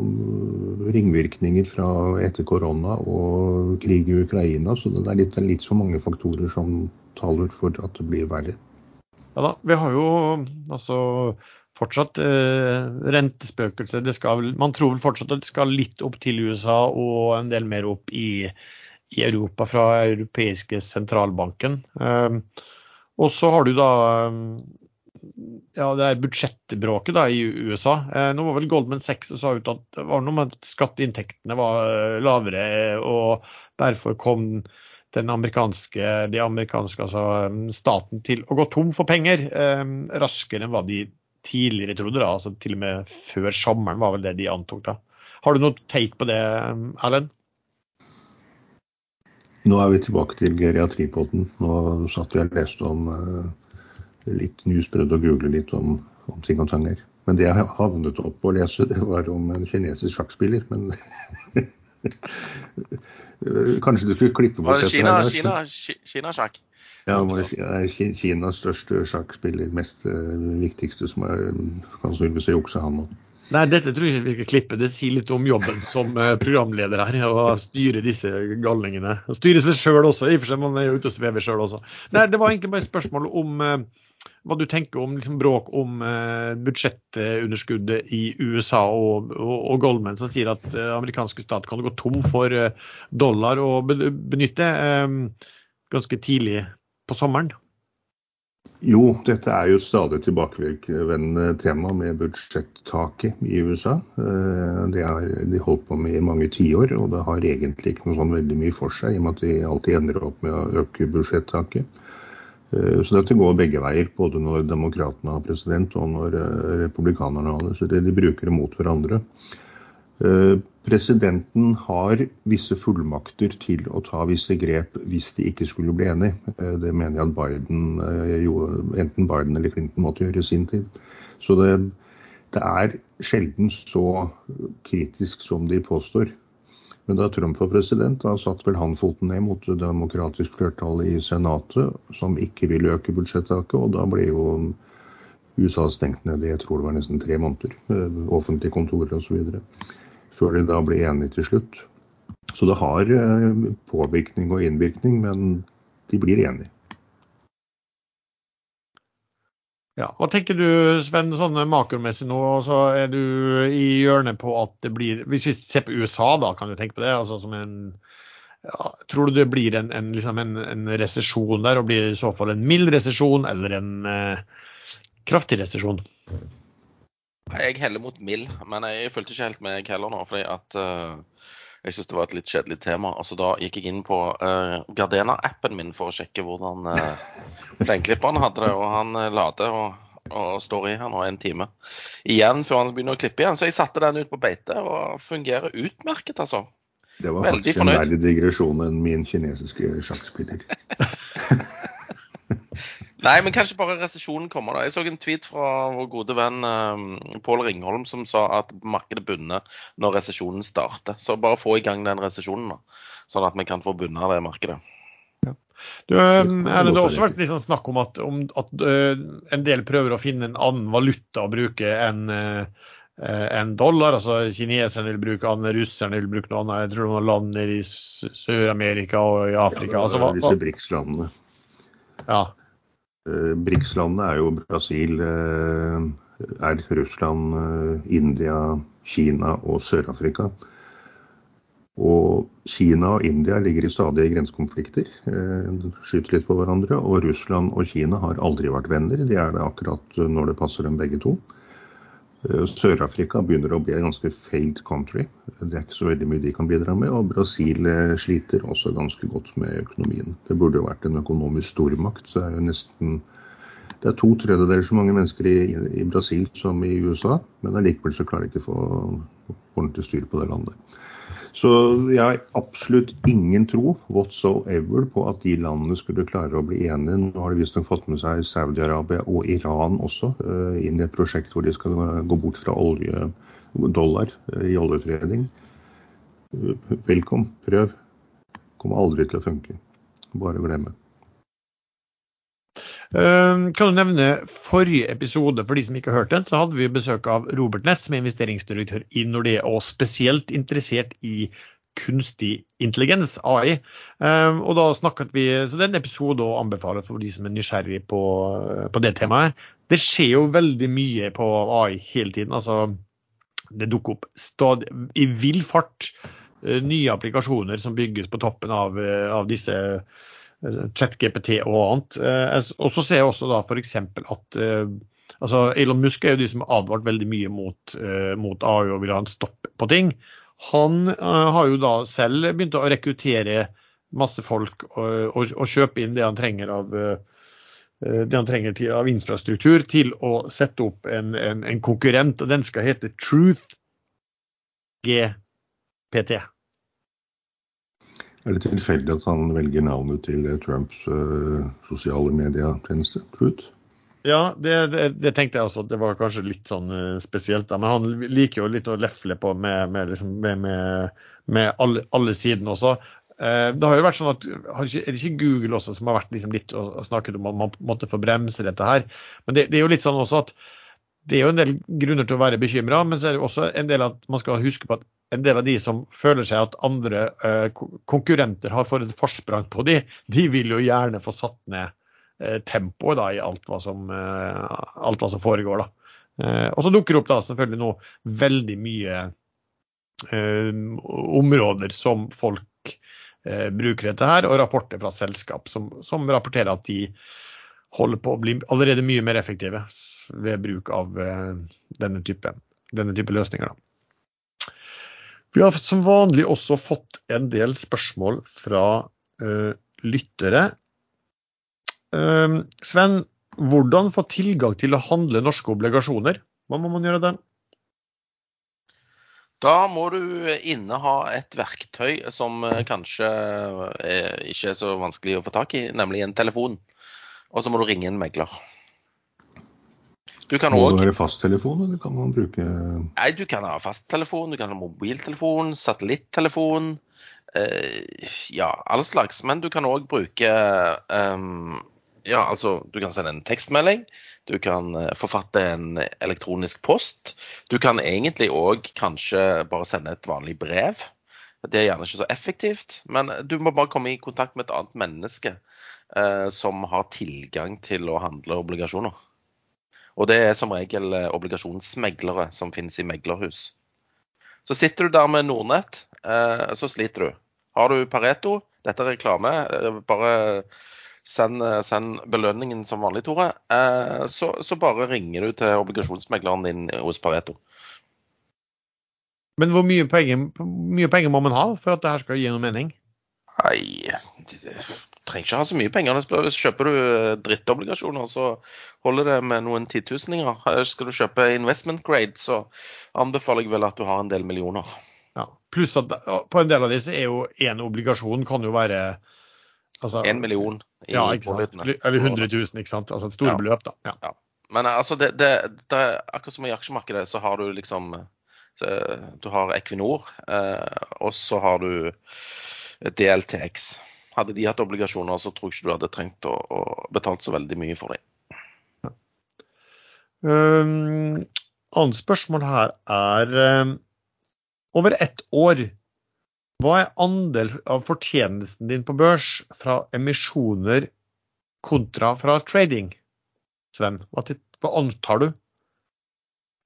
[SPEAKER 3] ringvirkninger fra etter korona og krig i Ukraina. Så det er litt, litt så mange faktorer som taler for at det blir verre.
[SPEAKER 1] Ja da, vi har jo altså fortsatt eh, rentespøkelse. man tror vel fortsatt at det skal litt opp til USA og en del mer opp i, i Europa fra europeiske sentralbanken. Eh, og så har du da eh, ja, det er budsjettbråket da, i USA. Eh, nå var vel Goldman Sachs sa ut at det var noe med at skatteinntektene var eh, lavere, og derfor kom den amerikanske, de amerikanske altså, staten til å gå tom for penger eh, raskere enn hva de tidligere trodde. da, altså Til og med før sommeren var vel det de antok. da. Har du noe take på det, Erlend?
[SPEAKER 3] Nå er vi tilbake til geriatripoden. Nå satt vi og leste om uh, litt news, prøvde å google litt om, om ting og tanger. Men det jeg havnet opp på å lese, det var om en kinesisk sjakkspiller. Men kanskje du skulle klippe bort
[SPEAKER 2] dette? Kina, Kina, Kina sjakk?
[SPEAKER 3] Ja, Kinas største sjakkspiller, mest uh, viktigste, som er sannsynligvis har juksa, han òg.
[SPEAKER 1] Nei, dette tror jeg ikke vi skal klippe. Det sier litt om jobben som eh, programleder her. Å styre disse galningene. Å styre seg sjøl også. I og for seg, man er jo ute og svever sjøl også. Nei, det var egentlig bare et spørsmål om uh, hva du tenker om liksom, bråk om eh, budsjettunderskuddet i USA og, og, og, Goldman, som sier at eh, amerikanske stat kan gå tom for eh, dollar å benytte eh, ganske tidlig på sommeren?
[SPEAKER 3] Jo, dette er jo stadig tilbakevendende tema med budsjettaket i USA. Eh, det har de holdt på med i mange tiår, og det har egentlig ikke noe sånn veldig mye for seg, i og med at de alltid ender opp med å øke budsjettaket. Eh, så dette går begge veier, både når demokratene har president og når eh, republikanerne har det. Så det, de bruker det mot hverandre. Eh, presidenten har visse fullmakter til å ta visse grep hvis de ikke skulle bli enige. Det mener jeg at Biden, enten Biden eller Clinton måtte gjøre i sin tid. Så det, det er sjelden så kritisk som de påstår. Men da Trump var president, da satt vel han foten ned mot demokratisk flertall i Senatet, som ikke ville øke budsjettaket. Og da ble jo USA stengt ned i jeg tror det var nesten tre måneder. Eh, offentlige kontorer osv. Før de da ble enige til slutt. Så det har eh, påvirkning og innvirkning, men de blir enige.
[SPEAKER 1] Ja. Hva tenker du Sven, sånn makromessig nå? Så er du i hjørnet på at det blir Hvis vi ser på USA, da, kan du tenke på det? altså som en ja, Tror du det blir en, en, liksom en, en resesjon der, og blir det i så fall en mild resesjon eller en eh, kraftig resesjon?
[SPEAKER 2] Jeg heller mot mild, men jeg fulgte ikke helt med jeg heller nå. fordi at uh, jeg syns det var et litt kjedelig tema. Altså, da gikk jeg inn på uh, Gardena-appen min for å sjekke hvordan uh, plenklipperen hadde det. Og han uh, lader og, og, står i her nå en time igjen før han begynner å klippe igjen. Så jeg satte den ut på beite og fungerer utmerket, altså.
[SPEAKER 3] Det var faktisk en verdig digresjon enn min kinesiske sjakkspiller.
[SPEAKER 2] Nei, men kanskje bare resesjonen kommer. da. Jeg så en tweet fra vår gode venn um, Pål Ringholm som sa at markedet bunner når resesjonen starter. Så bare få i gang den resesjonen, da. Sånn at vi kan få bunna det markedet.
[SPEAKER 1] Ja. Du, um, det har også vært litt sånn snakk om at, om at uh, en del prøver å finne en annen valuta å bruke enn uh, en dollar. altså Kineserne vil bruke annet, russerne vil bruke noe annet. Jeg tror noen land i Sør-Amerika og i Afrika.
[SPEAKER 3] Ja, det er altså, disse BRICS-landene.
[SPEAKER 1] Ja.
[SPEAKER 3] Eh, BRICS-landene er jo Brasil, eh, er Russland, eh, India, Kina og Sør-Afrika. Og Kina og India ligger i stadige grensekonflikter, skyter litt på hverandre. Og Russland og Kina har aldri vært venner, de er det akkurat når det passer dem begge to. Eh, Sør-Afrika begynner å bli en ganske failed country. Det er ikke så veldig mye de kan bidra med. Og Brasil eh, sliter også ganske godt med økonomien. Det burde jo vært en økonomisk stormakt. Det er jo nesten det er to tredjedeler så mange mennesker i, i Brasil som i USA, men allikevel så klarer de ikke å få ordentlig styr på det landet. Så jeg har absolutt ingen tro whatsoever på at de landene skulle klare å bli enige. Nå har de visstnok fått med seg Saudi-Arabia og Iran også uh, inn i et prosjekt hvor de skal gå bort fra olje, dollar uh, i oljefredning. Uh, velkom, prøv. Kommer aldri til å funke. Bare glemme.
[SPEAKER 1] Ehm, kan du nevne forrige episode, for de som ikke har hørt den, så hadde vi besøk av Robert Ness, som er investeringsdirektør i Nordea, og spesielt interessert i kunstig intelligens, AI. Ehm, og da snakket vi, så Det er en episode å anbefale for de som er nysgjerrig på, på det temaet. Det skjer jo veldig mye på AI hele tiden. altså Det dukker opp stadig, i vill fart eh, nye applikasjoner som bygges på toppen av, eh, av disse ChatGPT og annet. Eh, og så ser jeg også da f.eks. at eh, altså Elon Musk er jo de som har advart veldig mye mot, eh, mot AI og vil ha en stopp på ting. Han har jo da selv begynt å rekruttere masse folk og, og, og kjøpe inn det han trenger av det han trenger til, av infrastruktur til å sette opp en, en, en konkurrent. og Den skal hete Truth GPT.
[SPEAKER 3] Er det tilfeldig at han velger navnet til Trumps uh, sosiale medietjeneste, Truth?
[SPEAKER 1] Ja, det, det, det, tenkte jeg også. Det var kanskje litt sånn uh, spesielt. da, Men han liker jo litt å lefle på med, med, liksom, med, med alle, alle, sidene også. Uh, det har jo vært sånn at, Er det ikke Google også som har vært liksom litt og snakket om at man måtte få bremse dette her? Men det, det, er jo litt sånn også at det er jo en del grunner til å være bekymra, men så er det også en del at man skal huske på at en del av de som føler seg at andre uh, konkurrenter har fått et forsprang på de, de vil jo gjerne få satt ned uh, tempoet i alt hva som, uh, alt hva som foregår. da. og så dukker det opp da selvfølgelig nå veldig mye områder som folk bruker dette her, og rapporter fra selskap som, som, rapporterer at de holder på å bli allerede mye mer effektive ved bruk av denne type, denne type løsninger. da. Vi har som vanlig også fått en del spørsmål fra uh, lyttere. Uh, Sven, hvordan få tilgang til å handle norske obligasjoner? Hva må man gjøre der?
[SPEAKER 2] Da må du inneha et verktøy som kanskje kanskje ikke er så vanskelig å få tak i, nemlig en telefon. Og så må du ringe en megler.
[SPEAKER 3] Du kan Må også... det være fasttelefon, eller kan man bruke
[SPEAKER 2] Nei, du kan ha fasttelefon, du kan ha mobiltelefon, satellittelefon. Eh, ja, all slags. Men du kan òg bruke um, Ja, altså, du kan sende en tekstmelding. Du kan uh, forfatte en elektronisk post. Du kan egentlig òg kanskje bare sende et vanlig brev. Det er gjerne ikke så effektivt, men du må bare komme i kontakt med et annet menneske eh, som har tilgang til å handle obligasjoner. Og det er som regel eh, obligasjonsmeglere som finnes i meglerhus. Så sitter du der med Nordnett, eh, så sliter du. Har du Pareto, dette er reklame, eh, bare send, send belønningen som vanlig, Tore. Så, så, bare ringer du til obligasjonsmegleren din hos Pareto.
[SPEAKER 1] Men hvor mye penger, mye penger må man ha for at det her skal gi noe mening?
[SPEAKER 2] Nei, trenger ikke ha så mye penger. Hvis kjøper du eh, drittobligasjoner, så holder det med noen tituseninger. Skal du kjøpe investment grade, så anbefaler jeg vel at du har en del millioner.
[SPEAKER 1] Ja, Pluss at på en del av disse er jo én obligasjon kan jo være
[SPEAKER 2] altså, En million
[SPEAKER 1] i ja, ikke? Eller 100 000, ikke sant. Altså et stort ja. da. Ja. ja.
[SPEAKER 2] Men eh, altså, det, det, det, akkurat som i aksjemarkedet, så har du liksom Du har Equinor, eh, og så har du DLTX. Hadde de hatt obligasjoner, så tror jeg ikke du hadde trengt å, å betalt så veldig mye for dem. Ja.
[SPEAKER 1] Um, annet spørsmål her er um, over ett år, hva er andel av fortjenesten din på børs fra emisjoner kontra fra trading? Sven, hva, hva antar du?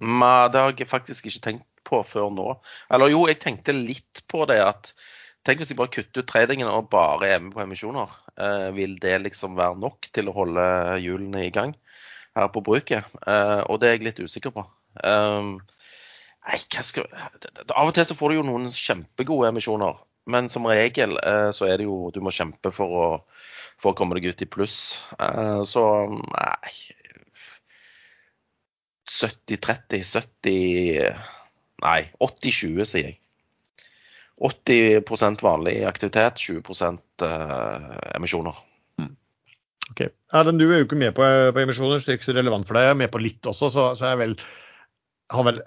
[SPEAKER 2] Ma, det har jeg faktisk ikke tenkt på før nå. Eller jo, jeg tenkte litt på det at Tenk hvis jeg bare kutter ut tradingen og bare er med på emisjoner. Eh, vil det liksom være nok til å holde hjulene i gang her på bruket? Eh, og det er jeg litt usikker på. Um, nei, skal Av og til så får du jo noen kjempegode emisjoner. Men som regel eh, så er det jo Du må kjempe for å, for å komme deg ut i pluss. Eh, så nei 70-30, 70 Nei, 80-20, sier jeg. 80% vanlig aktivitet, 20 eh, emisjoner.
[SPEAKER 1] Mm. Ok. Erlend, du er jo ikke med på, på, emisjoner, så det er ikke så relevant for deg. Jeg er med på litt også, så, så jeg vel, har vel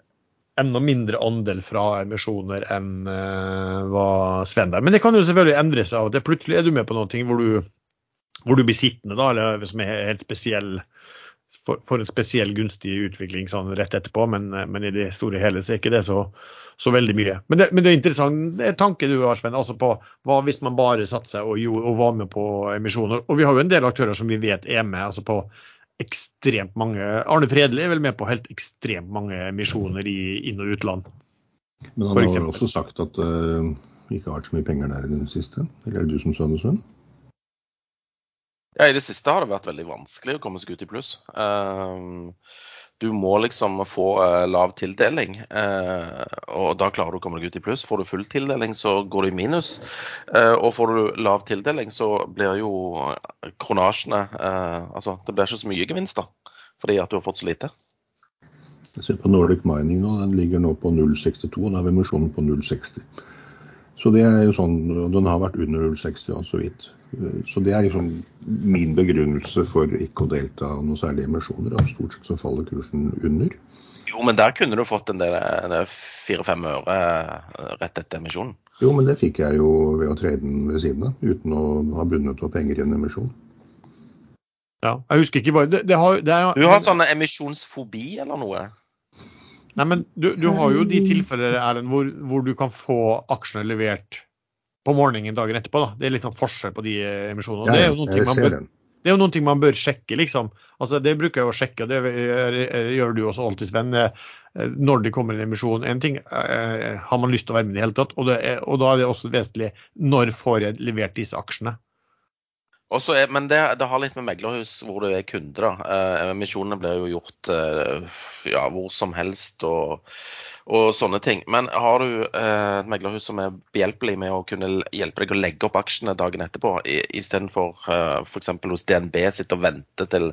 [SPEAKER 1] enda mindre andel fra emisjoner enn uh, hva Sven der. Men det kan jo selvfølgelig endre seg av og til. Plutselig er du med på noe hvor du, hvor du blir sittende, da, eller som er helt spesiell for, for en spesiell gunstig utvikling sånn rett etterpå, men, men, i det store hele så er ikke det så, så veldig mye. Men det, men det er interessant det er tanke du har, Sven, altså på hva hvis man bare satser og, og, var med på emisjoner. Og vi har jo en del aktører som vi vet er med altså på ekstremt mange Arne Fredli er vel med på helt ekstremt mange emisjoner i inn- og utland.
[SPEAKER 3] Men han har vel også sagt at det uh, ikke har vært så mye penger der i det siste? Eller er det du som sa det, Sven?
[SPEAKER 2] Ja, I det siste har det vært veldig vanskelig å komme seg ut i pluss. Uh, du må liksom få uh, lav tildeling, uh, og da klarer du å komme deg ut i pluss. Får du full tildeling, så går du i minus. og får du lav tildeling, så blir jo kronasjene Altså, det blir ikke så mye gevinst, da, fordi at du har fått så lite.
[SPEAKER 3] Jeg ser på Nordic Mining nå, den ligger nå på 0,62. Da har vi emisjonen på 0,60. Så det er jo sånn, og Den har vært under 0,60 og så vidt. Så det er liksom min begrunnelse for ikke å delta noen særlige emisjoner. og Stort sett så faller kursen under.
[SPEAKER 2] Jo, men der kunne du fått en del fire-fem øre rett etter emisjonen.
[SPEAKER 3] Jo, men det fikk jeg jo ved å trade den ved siden av, uten å ha bundet opp penger i en emisjon.
[SPEAKER 1] Ja, jeg husker ikke bare det, det har, det er,
[SPEAKER 2] Du har sånn emisjonsfobi eller noe?
[SPEAKER 1] Nei, men du, du har jo de tilfeller Erlend, hvor, hvor, du kan få aksjene levert på morgenen dagen etterpå. da. Det er litt sånn forskjell på de eh, emisjonene.
[SPEAKER 3] Ja,
[SPEAKER 1] det, er jo noen ting man bør, det er jo noen ting man bør sjekke, liksom. Altså, Det bruker jeg å sjekke, og det gjør du også alltid, Sven. Eh, når det kommer en emisjon. En ting eh, har man lyst til å være med i det hele tatt, og, det er, og da er det også vesentlig når får jeg levert disse aksjene.
[SPEAKER 2] Er, men det, det, har litt med meglerhus hvor du er kunde, da. Eh, emisjonene blir jo gjort eh, ja, hvor som helst og, og, sånne ting. Men har du eh, et meglerhus som er behjelpelig med å kunne hjelpe deg å legge opp aksjene dagen etterpå, istedenfor eh, f.eks. hos DNB sitte og vente til,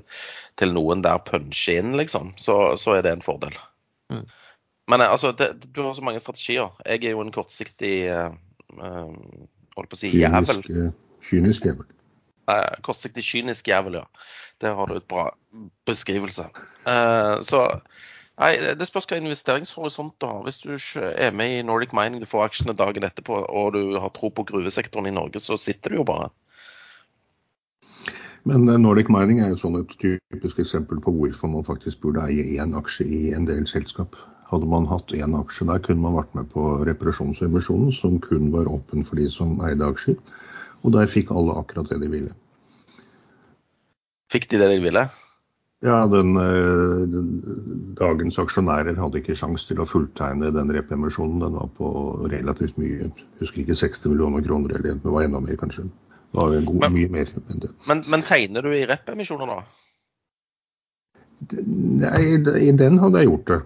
[SPEAKER 2] til noen der puncher inn, liksom, så, så, er det en fordel. Mm. Men eh, altså, det, du har så mange strategier. Jeg er jo en kortsiktig eh, eh holdt på å si jævel.
[SPEAKER 3] Kynisk jævel.
[SPEAKER 2] Uh, kortsiktig kynisk jævel, ja. Der har du et bra beskrivelse. Eh, så nei, det spørs hva investeringshorisont du har. Hvis du er med i Nordic Mining, du får aksjene dagen etterpå, og du har tro på gruvesektoren i Norge, så sitter du jo bare.
[SPEAKER 3] Men eh, Nordic Mining er jo sånn et typisk eksempel på hvorfor man faktisk burde eie én aksje i en del selskap. Hadde man hatt én aksje der, kunne man vært med på reparasjonsemisjonen, som kun var åpen for de som eide aksjer. Og der fikk alle akkurat det de ville.
[SPEAKER 2] Fikk de det de ville?
[SPEAKER 3] Ja, den, eh, den, dagens aksjonærer hadde ikke sjanse til å fulltegne den repemisjonen. Den var på relativt mye, jeg husker ikke 60 millioner kroner, eller det var enda mer kanskje. Det var god, men, mye mer enn det.
[SPEAKER 2] Men, men tegner du i repemisjoner da?
[SPEAKER 3] Nei, i den hadde jeg gjort det.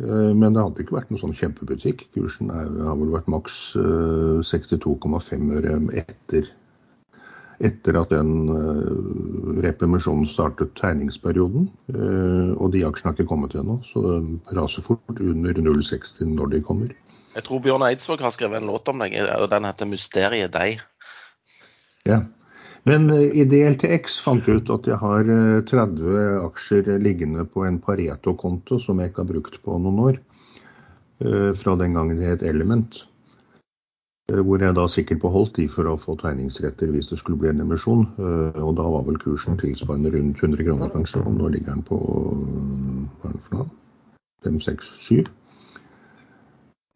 [SPEAKER 3] Eh, men det hadde ikke vært noen sånn kjempebutikk. Kursen er, har vel vært maks 62,5 eh, øre etter etter at den repermisjonen startet tegningsperioden. Uh, og de aksjene har ikke kommet ennå, så det raser fort under 0,60 når de kommer.
[SPEAKER 2] Jeg tror Bjørn Eidsvåg har skrevet en låt om deg, og den heter 'Mysteriet deg'.
[SPEAKER 3] Ja. Men uh, i DLTX fant jeg ut at jeg har 30 aksjer liggende på en Pareto-konto som jeg ikke har brukt på noen år. Fra den gangen det het Element. Eh, hvor jeg da sikkert beholdt de for å få tegningsretter hvis det skulle bli en emisjon. Eh, og da var vel kursen tilsvarende rundt 100 kroner kanskje, og nå ligger den på hva er det for noe? 5, 6, 7.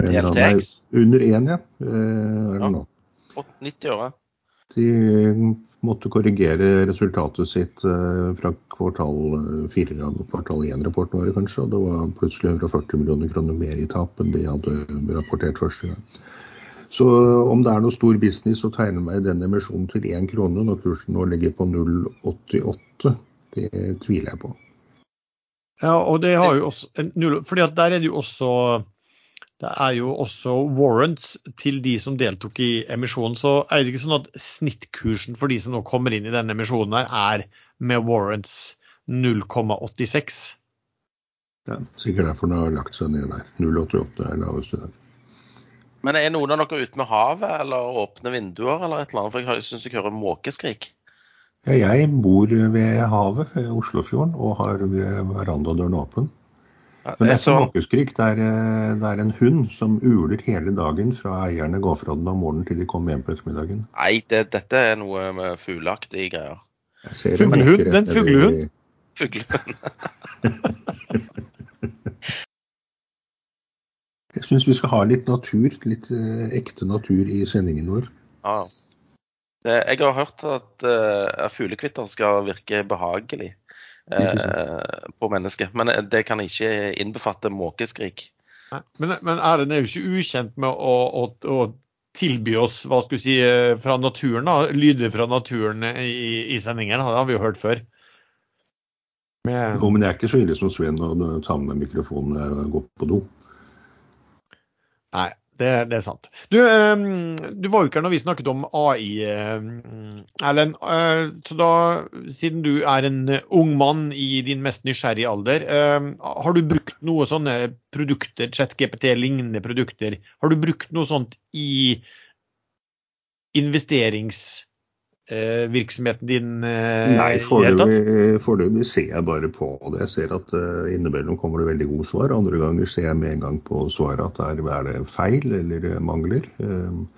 [SPEAKER 2] DLTX?
[SPEAKER 3] Under 1, ja. Eh, er det nå.
[SPEAKER 2] 90 år,
[SPEAKER 3] De måtte korrigere resultatet sitt fra kvartal 4 og kvartal 1-rapporten vår, kanskje. Og det var plutselig 140 millioner kroner mer i tap enn de hadde rapportert første gang. Så om det er noe stor business å tegne meg i den emisjonen til én krone når kursen nå ligger på 0,88, det tviler jeg på.
[SPEAKER 1] Ja, og det har jo også, fordi at der er det jo også det er jo også warrants til de som deltok i emisjonen. Så er det ikke sånn at snittkursen for de som nå kommer inn i denne emisjonen, her er med warrants 0,86?
[SPEAKER 3] Ja, sikkert derfor den har lagt seg ned der. 0,88 er laveste der.
[SPEAKER 2] Men er noen av dere ute med havet eller åpne vinduer eller et eller annet? For jeg syns jeg hører måkeskrik.
[SPEAKER 3] Ja, jeg bor ved havet, Oslofjorden, og har verandadøren åpen. Men det er ikke måkeskrik. Det er, eh, det er, en hund som uler hele dagen fra eierne går fra den om morgenen til de kommer hjem på ettermiddagen.
[SPEAKER 2] Nei, det, dette er noe med fugleaktige greier.
[SPEAKER 1] Fuglehund? Den fuglehund?
[SPEAKER 2] Fuglehund.
[SPEAKER 3] Jeg syns vi skal ha litt natur, litt uh, ekte natur i sendingen vår.
[SPEAKER 2] Ja. Jeg har hørt at uh, fuglekvitter skal virke behagelig uh, på mennesket. Men det kan ikke innbefatte måkeskrik.
[SPEAKER 1] Men, men æren er jo ikke ukjent med å, å, å, tilby oss hva skal vi si, fra naturen, da, lyder fra naturen i, i sendingen. Det har vi jo hørt før.
[SPEAKER 3] Men, Jo, men det er ikke så ille som Sven å ta med mikrofonen og gå på do.
[SPEAKER 1] Nei, det, det, er sant. Du, um, du, var jo ikke her når vi snakket om AI, um, Erlend. Uh, så da, siden du er en ung mann i din mest nysgjerrige alder, um, har du brukt noe sånne produkter, ChatGPT-lignende produkter, har du brukt noe sånt i investeringsvirksomheten din eh,
[SPEAKER 3] Nei, foreløpig ser jeg bare på det. Jeg ser at uh, innimellom kommer det veldig gode svar. Andre ganger ser jeg med en gang på svaret at der er det feil eller eh, mangler. Um,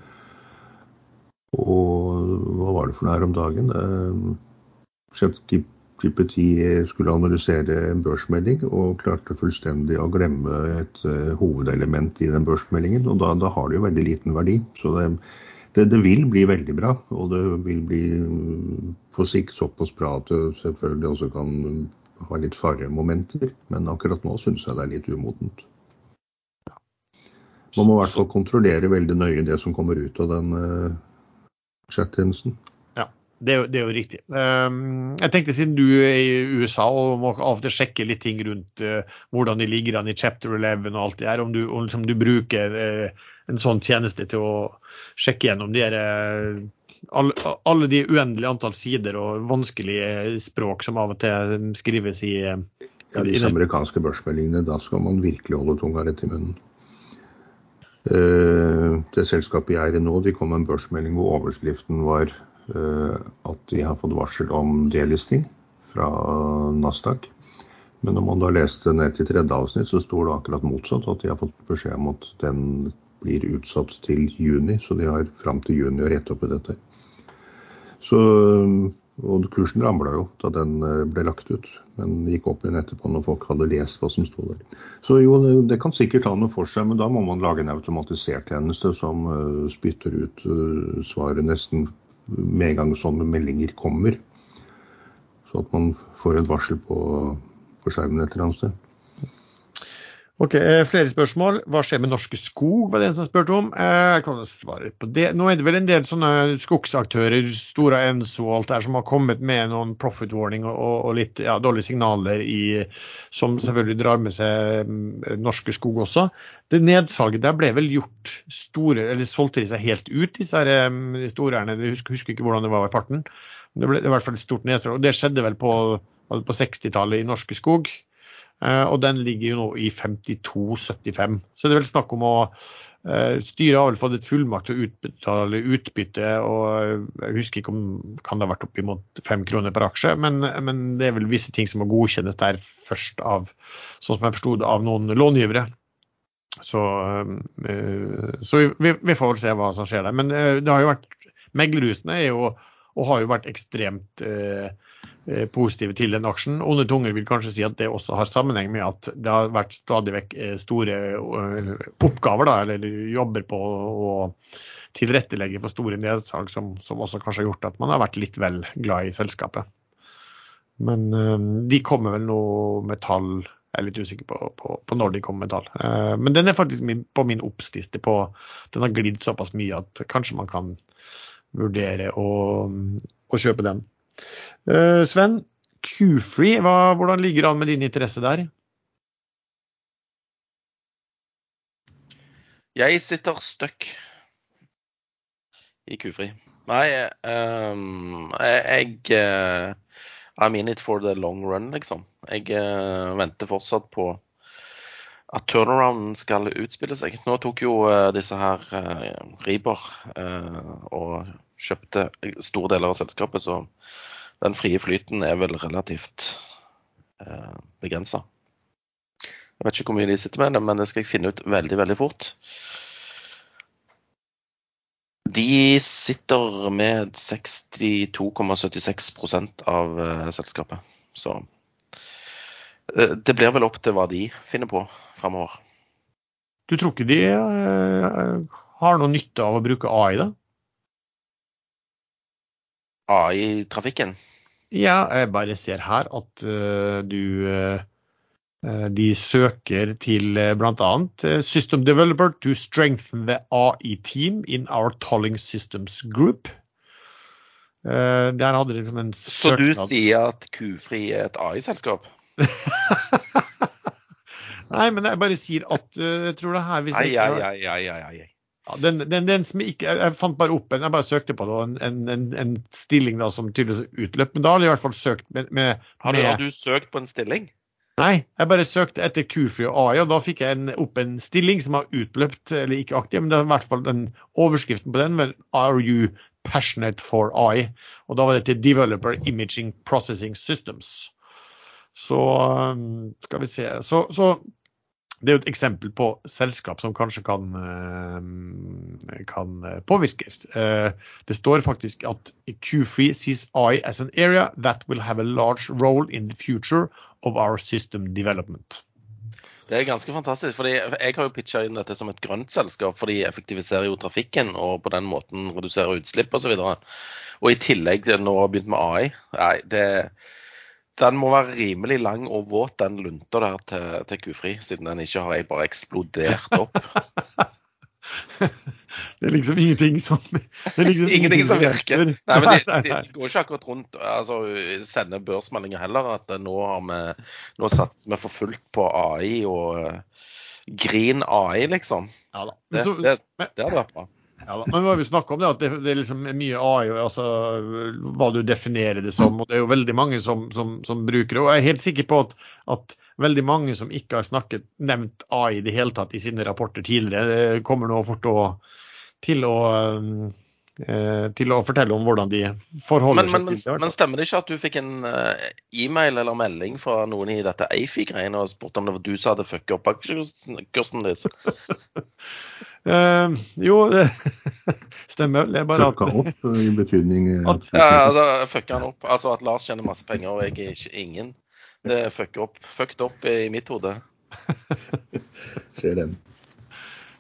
[SPEAKER 3] og hva var det for noe her om dagen? ChatGPT skulle analysere en børsmelding og klarte fullstendig å glemme et hovedelement i den børsmeldingen. Og da, da, har det jo veldig liten verdi. Så det, det, det, vil bli veldig bra. Og det vil bli mm, på sikt såpass bra at det selvfølgelig også kan ha litt faremomenter. Men akkurat nå syns jeg det er litt umodent. Man må i hvert fall kontrollere veldig nøye det som kommer ut av den uh, chat-tjenesten.
[SPEAKER 1] Det er, jo, det er, jo, riktig. Um, jeg tenkte Siden du er i USA og må av og til sjekke litt ting rundt uh, hvordan de ligger an i chapter 11 og alt det her, om du, om, liksom, du bruker uh, en sånn tjeneste til å sjekke gjennom de her, uh, alle, alle, de uendelige antall sider og vanskelige språk som av og til skrives i
[SPEAKER 3] Ja, Disse amerikanske børsmeldingene, da skal man virkelig holde tunga rett i munnen. Det selskapet jeg er i nå, de kom med en børsmelding hvor overskriften var Eh, at de har fått varsel om delisting fra Nasdaq. Men når man da leste ned til tredje avsnitt, så står det akkurat motsatt. At de har fått beskjed om at den blir utsatt til juni. Så de har fram til juni å rette opp i dette. Så, og kursen ramla jo da den eh, ble lagt ut, men gikk opp igjen etterpå når folk hadde lest hva som sto der. Så jo, det, kan sikkert ha noe for seg, men da må man lage en automatisert tjeneste som uh, spytter ut uh, svaret nesten med en gang sånne meldinger kommer. Så at man får et varsel på, på skjermen et eller annet sted.
[SPEAKER 1] Ok, eh, Flere spørsmål. Hva skjer med Norske Skog, var det en som spurte om. Eh, jeg kan svare på det. Nå er det vel en del sånne skogsaktører, Stora Enso og alt der, som har kommet med noen profit warning og, og litt ja, dårlige signaler i, som selvfølgelig drar med seg mm, Norske Skog også. Det nedsalget der ble vel gjort store, eller solgte de seg helt ut, disse her, store storeierne. Jeg husker, husker, ikke hvordan det var i farten. Det ble i hvert fall et stort nedsalg. Og det skjedde vel på, på 60-tallet i Norske Skog. Uh, og den ligger jo nå i 52,75. Så det er vel snakk om å uh, Styret har vel fått et fullmakt til å utbetale utbytte, og eh, jeg husker ikke om kan det ha vært oppimot fem kroner per aksje, men, men, det er vel visse ting som må godkjennes der først av, sånn som jeg forsto det, av noen långivere. Så, så vi, vi, får vel se hva som skjer der. Men det har jo vært Meglerhusene er jo, og har jo vært ekstremt eh, Eh, positive til den aksjen. Onde tunger vil kanskje si at det også har sammenheng med at det har vært stadig vekk eh, store eh, oppgaver, da, eller jobber på å tilrettelegge for store nedsalg, som, som, også kanskje har gjort at man har vært litt vel glad i selskapet. Men de kommer vel nå med tall jeg er litt usikker på, på, på, når de kommer med tall. men den er faktisk min, på min oppsliste på Den har glidd såpass mye at kanskje man kan vurdere å, å kjøpe den. Uh, Sven, Q-free, hvordan ligger det an med din interesse der?
[SPEAKER 2] Jeg sitter stuck i Q-free. Nei, um, jeg, jeg uh, I'm in it for the long run, liksom. Jeg uh, venter fortsatt på at turnarounden skal utspille seg. Nå tok jo uh, disse her uh, Riber og kjøpte store deler av selskapet, så den frie flyten er vel relativt eh, begrensa. Jeg vet ikke hvor mye de sitter med, men det skal jeg finne ut veldig, veldig fort. De sitter med 62,76 av eh, selskapet. Så eh, det blir vel opp til hva de finner på fremover.
[SPEAKER 1] Du tror ikke de eh, har noe nytte av å bruke AI, da?
[SPEAKER 2] AI-trafikken?
[SPEAKER 1] Ja, jeg bare ser her at uh, du uh, De søker til uh, bl.a. System Developer to strengthen the AI team in our tolling systems group. Uh, der hadde de liksom en søknad
[SPEAKER 2] Så du sier at Kufri er et AI-selskap?
[SPEAKER 1] Nei, men jeg bare sier at jeg tror det her hvis
[SPEAKER 2] ai, ai, ai, ai, ai.
[SPEAKER 1] Ja, den, den, den, som ikke, jeg fant bare opp en, jeg bare søkte på det, en, en, en, stilling da, som tydeligvis utløp. Men da har jeg i hvert fall søkt med, med,
[SPEAKER 2] har, du, har, du, søkt på en stilling?
[SPEAKER 1] Nei, jeg bare søkte etter Q-free og AI, og da fikk jeg en, opp en stilling som har utløpt, eller ikke aktiv, men det er i hvert fall den overskriften på den. Men Are you passionate for AI? Og da var det til Developer Imaging Processing Systems. Så skal vi se. Så, så det er jo et eksempel på selskap som kanskje kan, eh, kan påvirkes. Eh, det står faktisk at Q3 sees I as an area that will have a large role in the future of our system development.
[SPEAKER 2] Det er ganske fantastisk. fordi Jeg har jo pitcha inn dette som et grønt selskap, for de effektiviserer jo trafikken og på den måten reduserer utslipp osv. Og, så og i tillegg nå har begynt med AI. Nei, det den må være rimelig lang og våt, den lunta der til, til Kufri, siden den ikke har bare eksplodert opp.
[SPEAKER 1] det er liksom ingenting som
[SPEAKER 2] liksom Ingenting som virker. Nei, men de, de, de, går ikke akkurat rundt altså sender børsmeldinger heller at nå har vi nå satser vi for fullt på AI og uh, Green AI, liksom.
[SPEAKER 1] Ja,
[SPEAKER 2] det, det, det, det hadde vært bra.
[SPEAKER 1] Ja, men vi har jo snakka om det, at det, det, er liksom mye AI, altså hva du definerer det som. og Det er jo veldig mange som, som, som bruker det. Og jeg er helt sikker på at, at, veldig mange som ikke har snakket, nevnt AI i det hele tatt i sine rapporter tidligere, kommer nå fort å, til å eh, til å fortelle om hvordan de forholder
[SPEAKER 2] men, men, seg til det. Men stemmer det ikke at du fikk en uh, e-mail eller melding fra noen i dette Eifi-greiene og spurte om det var du som hadde fucka opp aksjekursen deres?
[SPEAKER 1] Uh, jo, det stemmer. Det er bare
[SPEAKER 3] at Fucka opp i betydning
[SPEAKER 2] at, Ja, altså fucka han opp. Altså at Lars tjener masse penger og jeg er ikke ingen. Det er fuck opp, fucked opp i mitt hode.
[SPEAKER 3] Ser den.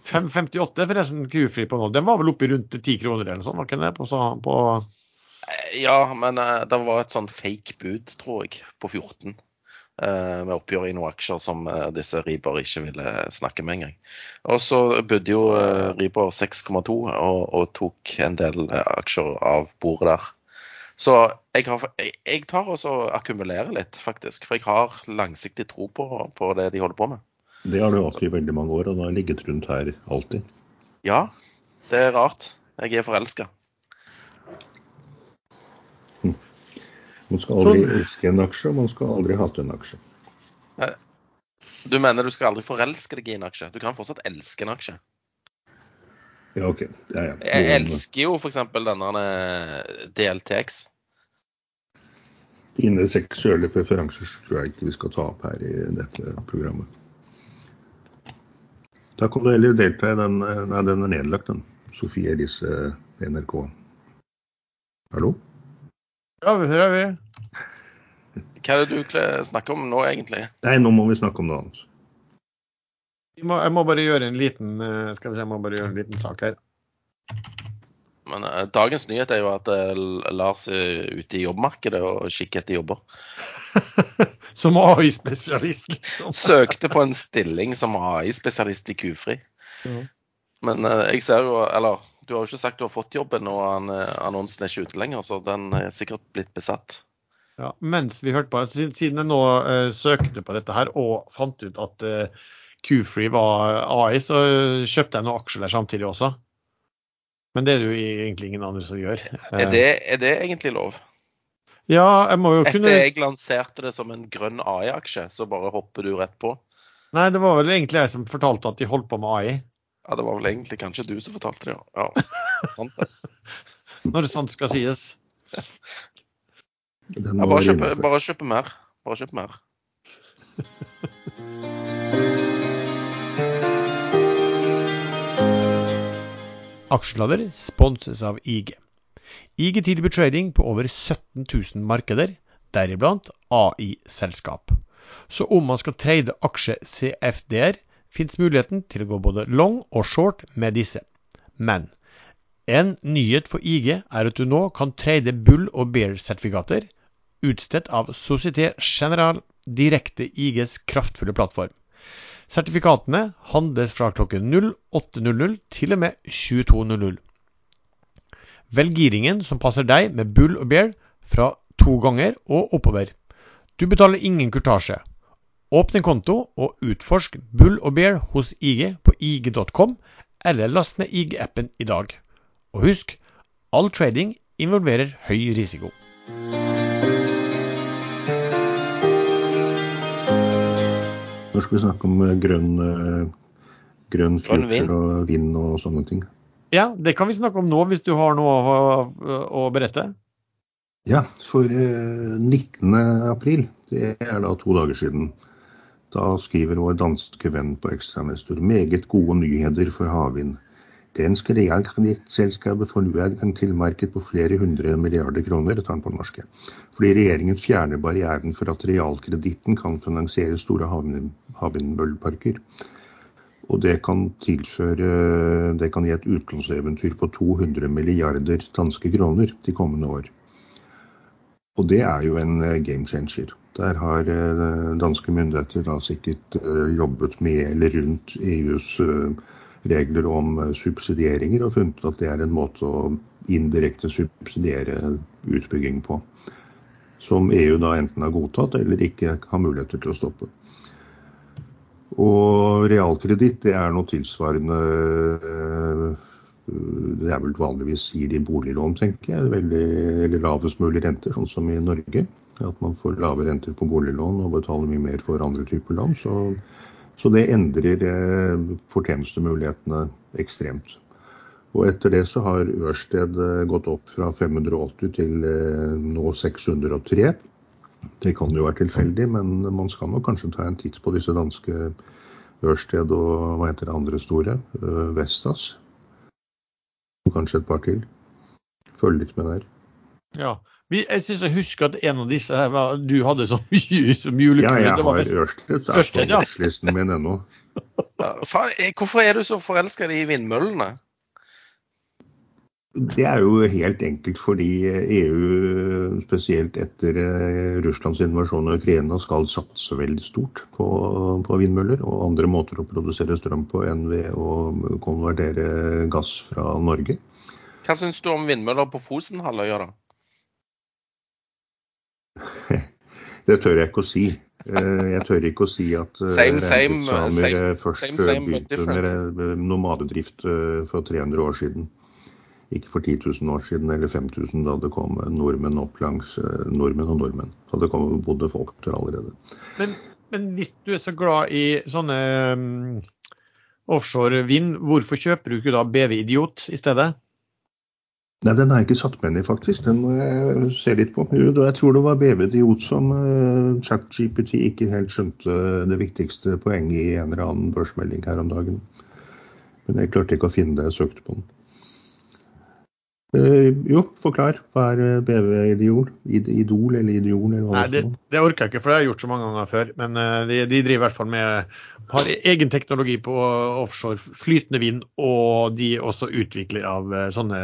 [SPEAKER 1] 5,58 forresten Crewfree på nå. Den var vel oppe rundt 10 kroner eller noe sånt? var ikke det? På, på...
[SPEAKER 2] Eh, ja, men uh, det var et sånn fake bud, tror jeg, på 14. Eh, med oppgjør i noen aksjer som disse Riber ikke ville snakke med engang. Og så budde jo Riber 6,2 og, og, tok en del aksjer av bordet der. Så jeg, har, jeg tar også akkumulerer litt, faktisk. For jeg har langsiktig tro på, på, det de holder på med.
[SPEAKER 3] Det har du hatt i veldig mange år, og det har ligget rundt her alltid.
[SPEAKER 2] Ja, det er rart. Jeg er forelska.
[SPEAKER 3] Man skal aldri sånn. elske en aksje, og man skal aldri hate en aksje.
[SPEAKER 2] Du mener du skal aldri forelske deg i en aksje? Du kan fortsatt elske en aksje?
[SPEAKER 3] Ja, OK. Ja, ja.
[SPEAKER 2] Jeg elsker jo f.eks. denne DLTX.
[SPEAKER 3] Dine seksuelle preferanser tror jeg ikke vi skal ta opp her i dette programmet. Da kan du heller delta i den Nei, den er nedlagt, den. Sofie Elise NRK. Hallo?
[SPEAKER 1] Ja, vi hører vi.
[SPEAKER 2] Hva er det du snakker om nå, egentlig?
[SPEAKER 3] Nei, nå må vi snakke om noe annet.
[SPEAKER 1] Må, jeg må bare gjøre en liten eh, skal vi se, jeg må bare gjøre en liten sak her.
[SPEAKER 2] Men uh, dagens nyhet er jo at uh, Lars er ute i jobbmarkedet og kikker etter jobber.
[SPEAKER 1] som AI-spesialist, liksom.
[SPEAKER 2] Søkte på en stilling som AI-spesialist i Kufri. Mm. Men uh, jeg ser jo, eller du har jo ikke sagt du har fått jobben, og annonsen er ikke ute lenger, så den er sikkert blitt besatt.
[SPEAKER 1] Ja, mens vi hørte på, Siden jeg nå uh, søkte på dette her og fant ut at uh, Q-Free var AI, så kjøpte jeg noen aksjer der samtidig også. Men det er det jo egentlig ingen andre som gjør.
[SPEAKER 2] Er det, er det egentlig lov?
[SPEAKER 1] Ja, jeg må jo kunne
[SPEAKER 2] Etter jeg lanserte det som en grønn AI-aksje, så bare hopper du rett på?
[SPEAKER 1] Nei, det var vel egentlig jeg som fortalte at de holdt på med AI.
[SPEAKER 2] Ja, det var vel egentlig kanskje du som fortalte det, ja. ja sant det.
[SPEAKER 1] Når det sant skal sies.
[SPEAKER 2] Ja, bare, kjøpe, bare kjøpe mer. Bare kjøpe mer.
[SPEAKER 1] Aksjelader sponses av IG. IG tilbyr trading på over 17 000 markeder, deriblant AI-selskap. Så om man skal trade aksje CFD-er, fins muligheten til å gå både long og short med disse. Men en nyhet for IG er at du nå kan trade bull- og bear-sertifikater utstedt av Société General direkte IGs kraftfulle plattform. Sertifikatene handles fra klokken 08.00 til og med 22.00. Velg giringen som passer deg med bull og bear fra to ganger og oppover. Du betaler ingen kurtasje. Åpne konto og utforsk Bull og Bear hos IG på ig.com, eller last ned IG-appen i dag. Og husk, all trading involverer høy risiko.
[SPEAKER 3] Når skal vi snakke om grønn, grønn future og vind og sånne ting?
[SPEAKER 1] Ja, det kan vi snakke om nå, hvis du har noe å, å berette.
[SPEAKER 3] Ja, for 19. april, det er da to dager siden, da skriver vår danske venn på ekstranestor meget gode nyheter for havvind. Dansk realkredittselskapet får nå adgang til marked på flere hundre milliarder kroner, tar han på norske. Fordi regjeringen fjerner barrieren for at realkreditten kan finansiere store havvindmølleparker. Og det kan tilføre Det kan gi et utlånseventyr på 200 milliarder danske kroner de kommende år. Og det er jo en game changer. Der har danske myndigheter da sikkert jobbet med eller rundt EUs regler om eh, subsidieringer og funnet at det er en måte å indirekte subsidiere utbygging på. Som EU da enten har godtatt eller ikke har muligheter til å stoppe. Og realkreditt det er noe tilsvarende eh, Det er vel vanligvis gir de boliglån, tenker jeg. Veldig, eller lavest mulig renter, sånn som i Norge. At man får lave renter på boliglån og betaler mye mer for andre typer lån. Så så det endrer eh, fortjenestemulighetene ekstremt. Og etter det så har Ørsted eh, gått opp fra 580 til nå 603. Det kan jo være tilfeldig, men man skal nok kanskje ta en titt på disse danske Ørsted og hva heter det andre store? Vestas. Og kanskje et par til. Følg litt med der.
[SPEAKER 1] Ja, jeg syns jeg husker at en av disse her var, du hadde så mye som julekule.
[SPEAKER 3] Ja, jeg har Ørsted. Det Ørsted ja. listen min ennå.
[SPEAKER 2] Hvorfor er du så forelska i vindmøllene?
[SPEAKER 3] Det er jo helt enkelt fordi EU, spesielt etter eh, Russlands invasjon av Ukraina, skal satse veldig stort på, på, vindmøller og andre måter å produsere strøm på enn ved å konvertere gass fra Norge.
[SPEAKER 2] Hva syns du om vindmøller på Fosenhalvøya, da?
[SPEAKER 3] Det tør jeg ikke å si. Eh, jeg tør ikke å si at
[SPEAKER 2] eh, same, same,
[SPEAKER 3] same, først begynte med nomadedrift for 300 år siden. Ikke for 10 000 år siden eller 5000 da det kom nordmenn opp langs nordmenn og nordmenn. Da det kom, bodde folk der allerede.
[SPEAKER 1] Men, men, hvis du er så glad i sånne um, offshore vind, hvorfor kjøper du ikke da BV Idiot i stedet?
[SPEAKER 3] Nei, den har jeg ikke satt med inn i, faktisk. Den må jeg se litt på. Jeg tror det var BV Idiot som uh, ChatGPT ikke helt skjønte det viktigste poenget i en eller annen børsmelding her om dagen. Men jeg klarte ikke å finne det jeg søkte på den. Uh, jo, forklar. Hva er eh, BV-idol? Idol eller Idiol? Eller
[SPEAKER 1] Nei, det, det, orker jeg ikke, for det har jeg gjort så mange ganger før. Men uh, de, de, driver i hvert fall med har egen teknologi på offshore flytende vind, og de også utvikler av uh, sånne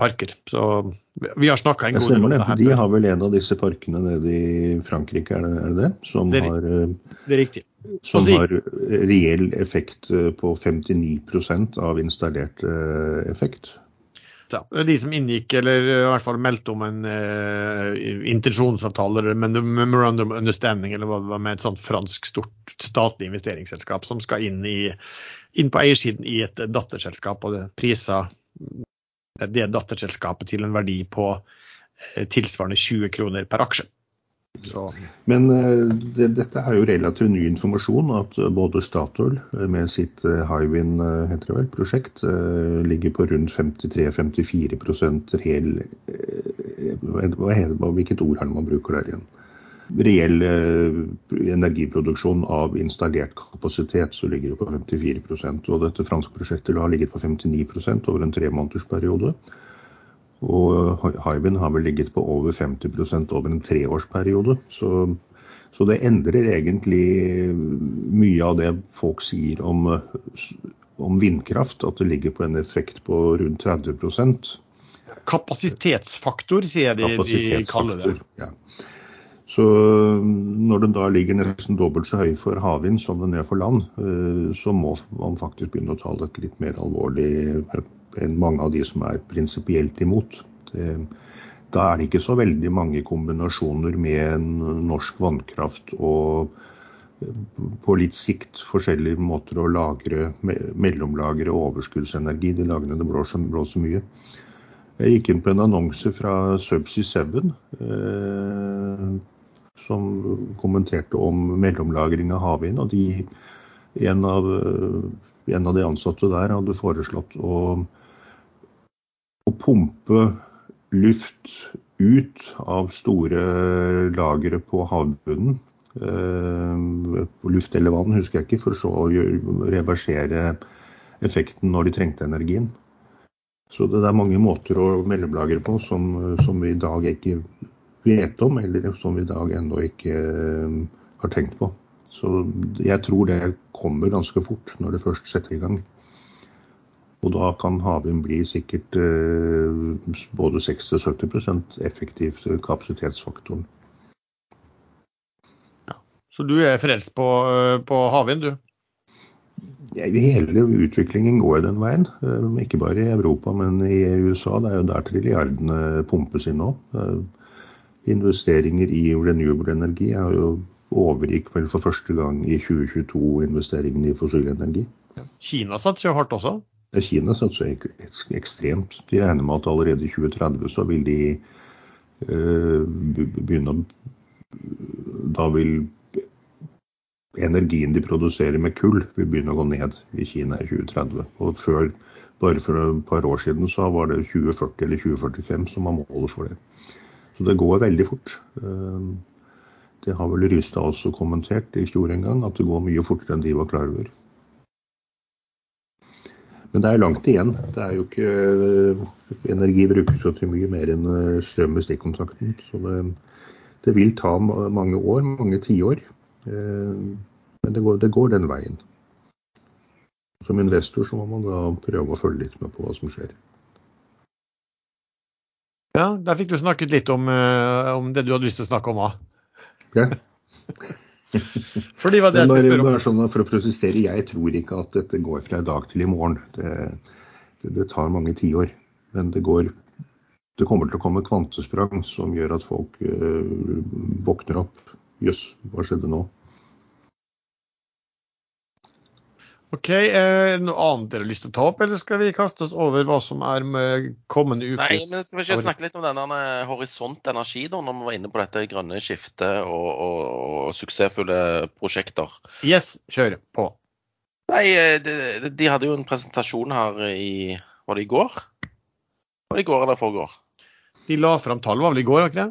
[SPEAKER 1] parker. Så vi har snakka en god
[SPEAKER 3] del om det her. De har vel en av disse parkene nede i Frankrike, er det er det? Som
[SPEAKER 1] det,
[SPEAKER 3] har,
[SPEAKER 1] det er riktig.
[SPEAKER 3] Som har reell effekt på 59% av installert effekt.
[SPEAKER 1] Ja, de som inngikk, eller i hvert fall meldte om en uh, intensjonsavtale, eller memorandum understanding, eller hva det var, med et sånt fransk stort statlig investeringsselskap som skal inn, i, inn på eiersiden i et datterselskap, og det priser det datterselskapet til en verdi på uh, tilsvarende 20 kroner per aksje.
[SPEAKER 3] Så. Men eh, det, dette er jo relativt ny informasjon. At eh, både Statoil eh, med sitt Hywind heter det vel, prosjekt ligger på rundt 53-54 reell hva heter, Hvilket ord er det man bruker der igjen? Reell energiproduksjon av installert kapasitet så ligger det på 54% Og dette franske prosjektet har ligget på 59% over en tremånedersperiode. Og Hywind har vel ligget på over 50% over en treårsperiode. Så, så, det endrer egentlig mye av det folk sier om, om vindkraft, at det ligger på en effekt på rundt 30
[SPEAKER 1] Kapasitetsfaktor, sier de, de kaller det.
[SPEAKER 3] Ja. Så når den da ligger nesten dobbelt så høy for havvind som den er for land, eh, så må man faktisk begynne å ta dette litt mer alvorlig enn mange av de som er prinsipielt imot. Da er det ikke så veldig mange kombinasjoner med norsk vannkraft og på litt sikt forskjellige måter å lagre, mellomlagre overskuddsenergi de dagene det blåser, blåser mye. Jeg gikk inn på en annonse fra Subsea 7, eh, som kommenterte om mellomlagring av havvind. og de, en, av, en av de ansatte der hadde foreslått å pumpe luft ut av store lagre på havbunnen. Eh, luft eller vann, husker jeg ikke, for så å reversere effekten når de trengte energien. Så det er mange måter å mellomlagre på som, som, vi i dag ikke vet om, eller som vi i dag ennå ikke uh, har tenkt på. Så jeg tror det kommer ganske fort når det først setter i gang. Og da kan havvind bli sikkert uh, både 60-70% effektiv kapasitetsfaktoren.
[SPEAKER 1] Ja. Så du er frelst på, uh, på havvind, du?
[SPEAKER 3] Hele utviklingen går den veien. Eh, ikke bare i Europa, men i USA. Det er jo der trilliardene pumpes inn nå. Eh, investeringer i renewable energi er jo overgikk vel for første gang i 2022 investeringene i fossil energi.
[SPEAKER 1] Kina satser jo hardt også?
[SPEAKER 3] Kina satser ekstremt. De regner med at allerede i 2030 så vil de uh, begynne å Da vil energien de produserer med kull, vil begynne å gå ned i Kina i 2030. Og før, bare for et par år siden så var det 2040 eller 2045 som var målet for det. Så det går veldig fort. Eh, det har vel Rystad også kommentert i fjor en gang, at det går mye fortere enn de var klar over. Men det er langt igjen. Det er jo ikke eh, Energi brukes jo til mye mer enn eh, strøm med stikkontakten. Så det, det vil ta mange år, mange tiår. Eh, men det går, det går, den veien. Som investor så må man da prøve å følge litt med på hva som skjer.
[SPEAKER 1] Ja, der fikk du snakket litt om, om det du hadde lyst til å snakke om òg.
[SPEAKER 3] Ja.
[SPEAKER 1] For det var det jeg skulle spørre om.
[SPEAKER 3] Sånn for å prosessere, jeg tror ikke at dette går fra i dag til i morgen. Det, det, det tar mange tiår. Men det går det kommer til å komme kvantesprang som gjør at folk uh, våkner opp. Jøss, hva skjedde nå?
[SPEAKER 1] Ok, eh, Noe annet dere har lyst til å ta opp, eller skal vi kaste oss over hva som er med kommende ukes
[SPEAKER 2] Nei, men Skal vi ikke snakke litt om denne Horisont Energi, da, når vi var inne på dette grønne skiftet og, og, og suksessfulle prosjekter?
[SPEAKER 1] Yes, kjør på.
[SPEAKER 2] Nei, eh, de, de, hadde jo en presentasjon her i Var det i går? Var det i går eller forgår?
[SPEAKER 1] De la fram tall, var vel i går, ikke det?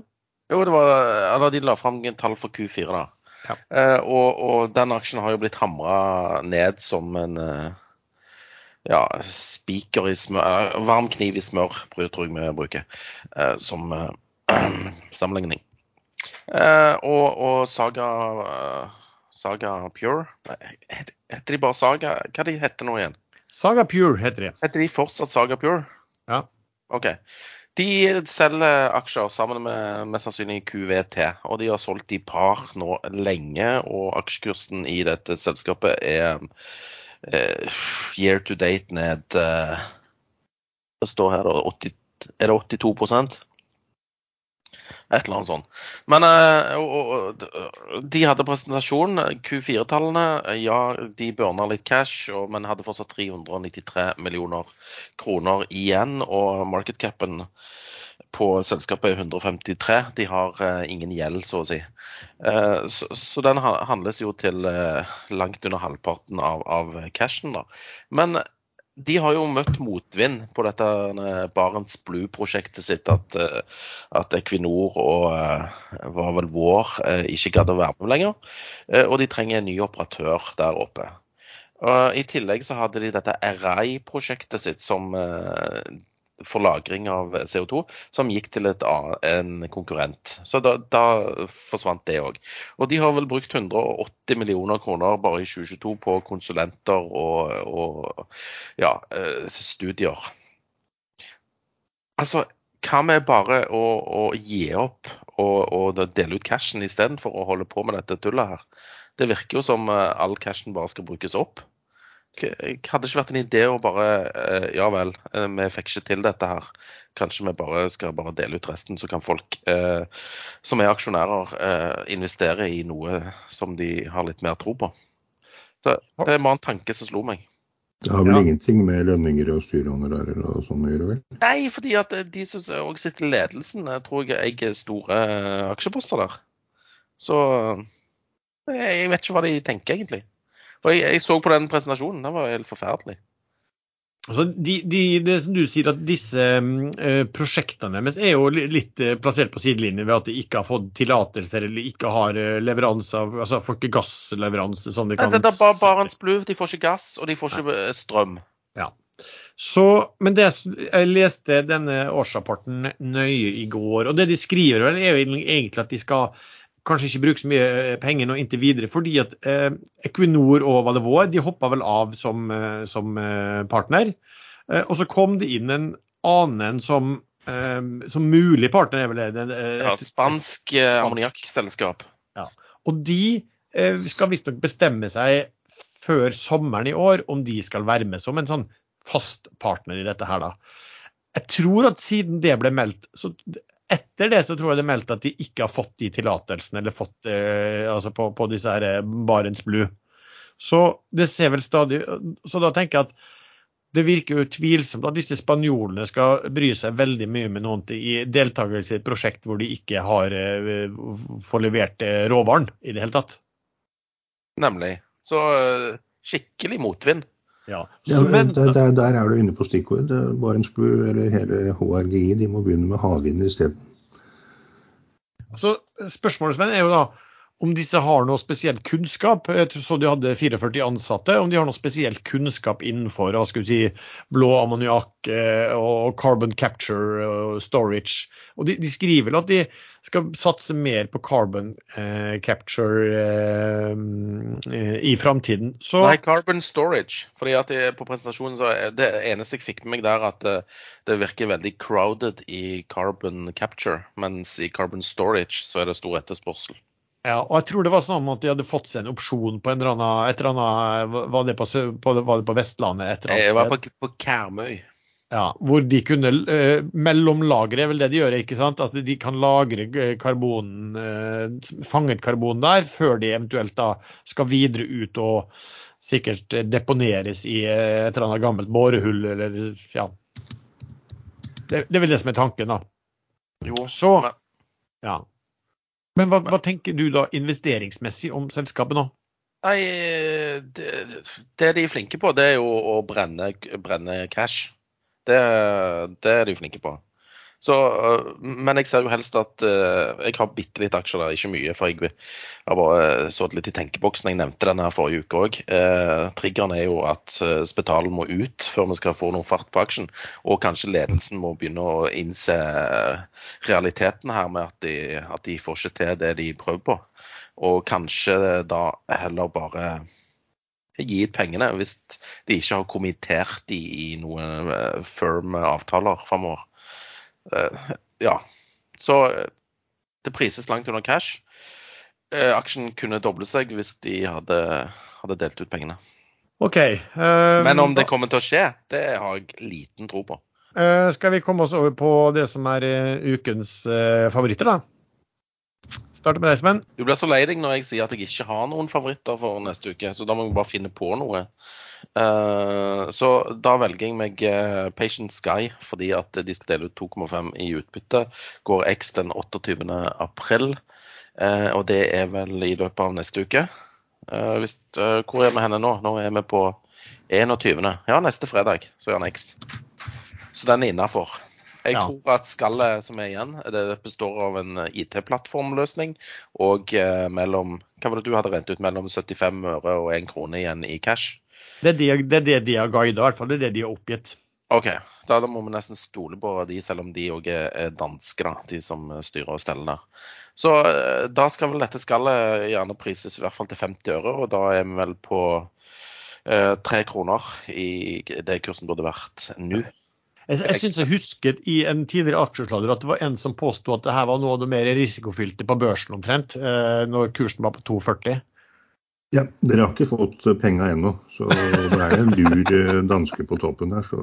[SPEAKER 2] Jo, det var, eller de la fram tall for Q4, da. Ja. Uh, og, og, den aksjen har jo blitt hamra ned som en uh, ja, spiker i smør uh, Varm kniv i smør, tror jeg vi bruker som sammenligning. og, og Saga Saga Pure Heter de bare Saga? Hva de heter nå igjen?
[SPEAKER 1] Saga Pure heter de.
[SPEAKER 2] Heter de fortsatt Saga Pure?
[SPEAKER 1] Ja.
[SPEAKER 2] OK. De selger aksjer sammen med mest sannsynlig QVT, og de har solgt i par nå lenge. Og aksjekursen i dette selskapet er eh, year to date ned eh, Det står her, 80, er det 82 et eller annet sånt. Men uh, og, og, de hadde presentasjon. Q4-tallene, ja, de burna litt cash, men hadde fortsatt 393 millioner kroner igjen. Og markedcapen på selskapet er 153. De har uh, ingen gjeld, så å si. Uh, så, så, den handles jo til langt under halvparten av, av cashen. da. Men de har jo møtt motvind på dette Barents Blue-prosjektet sitt. At, eh, at, Equinor og eh, var vel vår eh, ikke gadd å være med lenger. Og de trenger en ny operatør der oppe. Og I tillegg så hadde de dette RI-prosjektet sitt som for lagring av CO2, som gikk til et, en konkurrent. Så da, da forsvant det òg. Og de har vel brukt 180 millioner kroner bare i 2022 på konsulenter og, og ja, eh, studier. Altså, hva med bare å, å gi opp og, og dele ut cashen istedenfor å holde på med dette tullet her? Det virker jo som eh, all cashen bare skal brukes opp. Hadde ikke vært en idé å bare eh, Ja vel, eh, vi fikk ikke til dette her. Kanskje vi bare skal bare dele ut resten, så kan folk eh, som er aksjonærer, eh, investere i noe som de har litt mer tro på. Så Det er bare en tanke som slo meg.
[SPEAKER 3] Det har vel ja. ingenting med lønninger og styrehonorarer og sånn å gjøre, vel?
[SPEAKER 2] Nei, fordi at de som også sitter i ledelsen, tror jeg eier store aksjeposter der. Så jeg vet ikke hva de tenker, egentlig. Og jeg, jeg så på den presentasjonen, den var helt forferdelig.
[SPEAKER 1] Altså, de, de, det som du sier, at disse uh, prosjektene deres er jo litt uh, plassert på sidelinjen ved at de ikke har fått tillatelser eller ikke har uh, leveranse av altså får ikke gassleveranse. sånn de kan...
[SPEAKER 2] Nei, det er bare Barents Blue. De får ikke gass, og de får ikke Nei. strøm.
[SPEAKER 1] Ja. Så, men det, jeg leste denne årsrapporten nøye i går, og det de skriver, vel, er jo egentlig at de skal kanskje ikke bruke så mye penger nå inntil videre, fordi at eh, Equinor og Valevår de hoppa vel av som, eh, som eh, partner. Eh, og så kom det inn en annen som, eh, som mulig partner. er vel det,
[SPEAKER 2] et, ja, Spansk eh, ammoniakkselskap.
[SPEAKER 1] Ja. Og de skal visstnok bestemme seg før sommeren i år om de skal være med som en sånn fast partner i dette her, da. Jeg tror at siden det ble meldt, så etter det så tror jeg det er meldt at de ikke har fått de tillatelsene eller fått eh, altså på, på, disse her eh, Barents Blue. Så det ser vel stadig Så da tenker jeg at det virker jo tvilsomt at disse spanjolene skal bry seg veldig mye med noen i deltakelse i et prosjekt hvor de ikke har eh, får levert uh, råvaren i det hele tatt.
[SPEAKER 2] Nemlig. Så uh, skikkelig motvind.
[SPEAKER 3] Ja. ja men, der, der, der, er du inne på stikkord. Barentsblue eller hele HRGI de må begynne med havvind isteden.
[SPEAKER 1] Så spørsmålet er jo da om disse har noe spesiell kunnskap. Jeg så de hadde 44 ansatte. Om de har noe spesiell kunnskap innenfor si, blå ammoniakk eh, og carbon capture og storage. Og de, de, skriver vel at de skal satse mer på carbon eh, capture eh, i framtiden.
[SPEAKER 2] Nei, carbon storage. fordi at jeg, på presentasjonen så er Det eneste jeg fikk med meg der, at det, det virker veldig crowded i carbon capture, mens i carbon storage så er det stor etterspørsel.
[SPEAKER 1] Ja, og jeg tror det var sånn at de hadde fått seg en opsjon på en eller annen, et eller annet Var det på, på, var det på Vestlandet? Et eller
[SPEAKER 2] annet Jeg var på, på Karmøy.
[SPEAKER 1] Ja, hvor de kunne eh, mellomlagre, er vel det de gjør, ikke sant? At de kan lagre eh, karbon, eh, fanget karbon der, før de eventuelt da skal videre ut og sikkert deponeres i et eller annet gammelt bårehull, eller ja. Det, det er vel det som er tanken, da.
[SPEAKER 2] Jo,
[SPEAKER 1] Så, ja. Men hva, hva, tenker du da investeringsmessig om selskapet nå?
[SPEAKER 2] Nei, det, det, de er flinke på, det er jo å brenne, brenne cash. Det, det, er de flinke på. Så, øh, men jeg ser jo helst at uh, jeg har bitte litt aksjer der, ikke mye. For jeg har bare øh, så litt i tenkeboksen. Jeg nevnte den her forrige uke òg. Uh, triggeren er jo at Spetalen må ut før vi skal få noe fart på aksjen. Og kanskje ledelsen må begynne å innse realiteten her med at de, at de får ikke til det de prøver på. Og kanskje da heller bare gi ut pengene hvis de ikke har kommittert de i noen firm avtaler framover. Eh, ja. Så eh, det prises langt under cash. Eh, aksjen kunne doble seg hvis de hadde, hadde delt ut pengene.
[SPEAKER 1] Ok. Uh,
[SPEAKER 2] Men om det kommer til å skje, det har jeg liten tro på.
[SPEAKER 1] Uh, skal vi komme oss over på det som er uh, ukens favoritter, da? Starte med deg, Sven.
[SPEAKER 2] Du blir så lei deg når jeg sier at jeg ikke har noen favoritter for neste uke, så da må jeg bare finne på noe. Uh, så da velger jeg meg uh, Patient Sky fordi at de skal dele ut 2,5 i utbytte. Går X den 28. april, uh, og det er vel i løpet av neste uke. Hvis, hvor er vi henne nå? Nå er vi på 21. Ja, neste fredag så gjør han X. Så den er innafor. Jeg ja. tror at skallet som er igjen, det består av en IT-plattformløsning og mellom Hva var det du hadde rent ut? Mellom 75 øre og 1 krone igjen i cash?
[SPEAKER 1] Det er det, det, er det de har guidet, i hvert fall. Det er det de har oppgitt.
[SPEAKER 2] OK. Da, da må vi nesten stole på de, selv om de òg er danske, da, de som styrer og steller der. Så eh, da skal vel dette skallet gjerne prises i hvert fall til 50 øre, og da er vi vel på eh, tre eh, kroner i det kursen burde vært nå.
[SPEAKER 1] Jeg, jeg synes jeg husket i en tidligere aksjesladder at det var en som påsto at det her var noe av det mer risikofylte på børsen omtrent, eh, når kursen var på 2,40.
[SPEAKER 3] Ja, Dere har ikke fått penga ennå, så det er en lur eh, danske på toppen der. Så...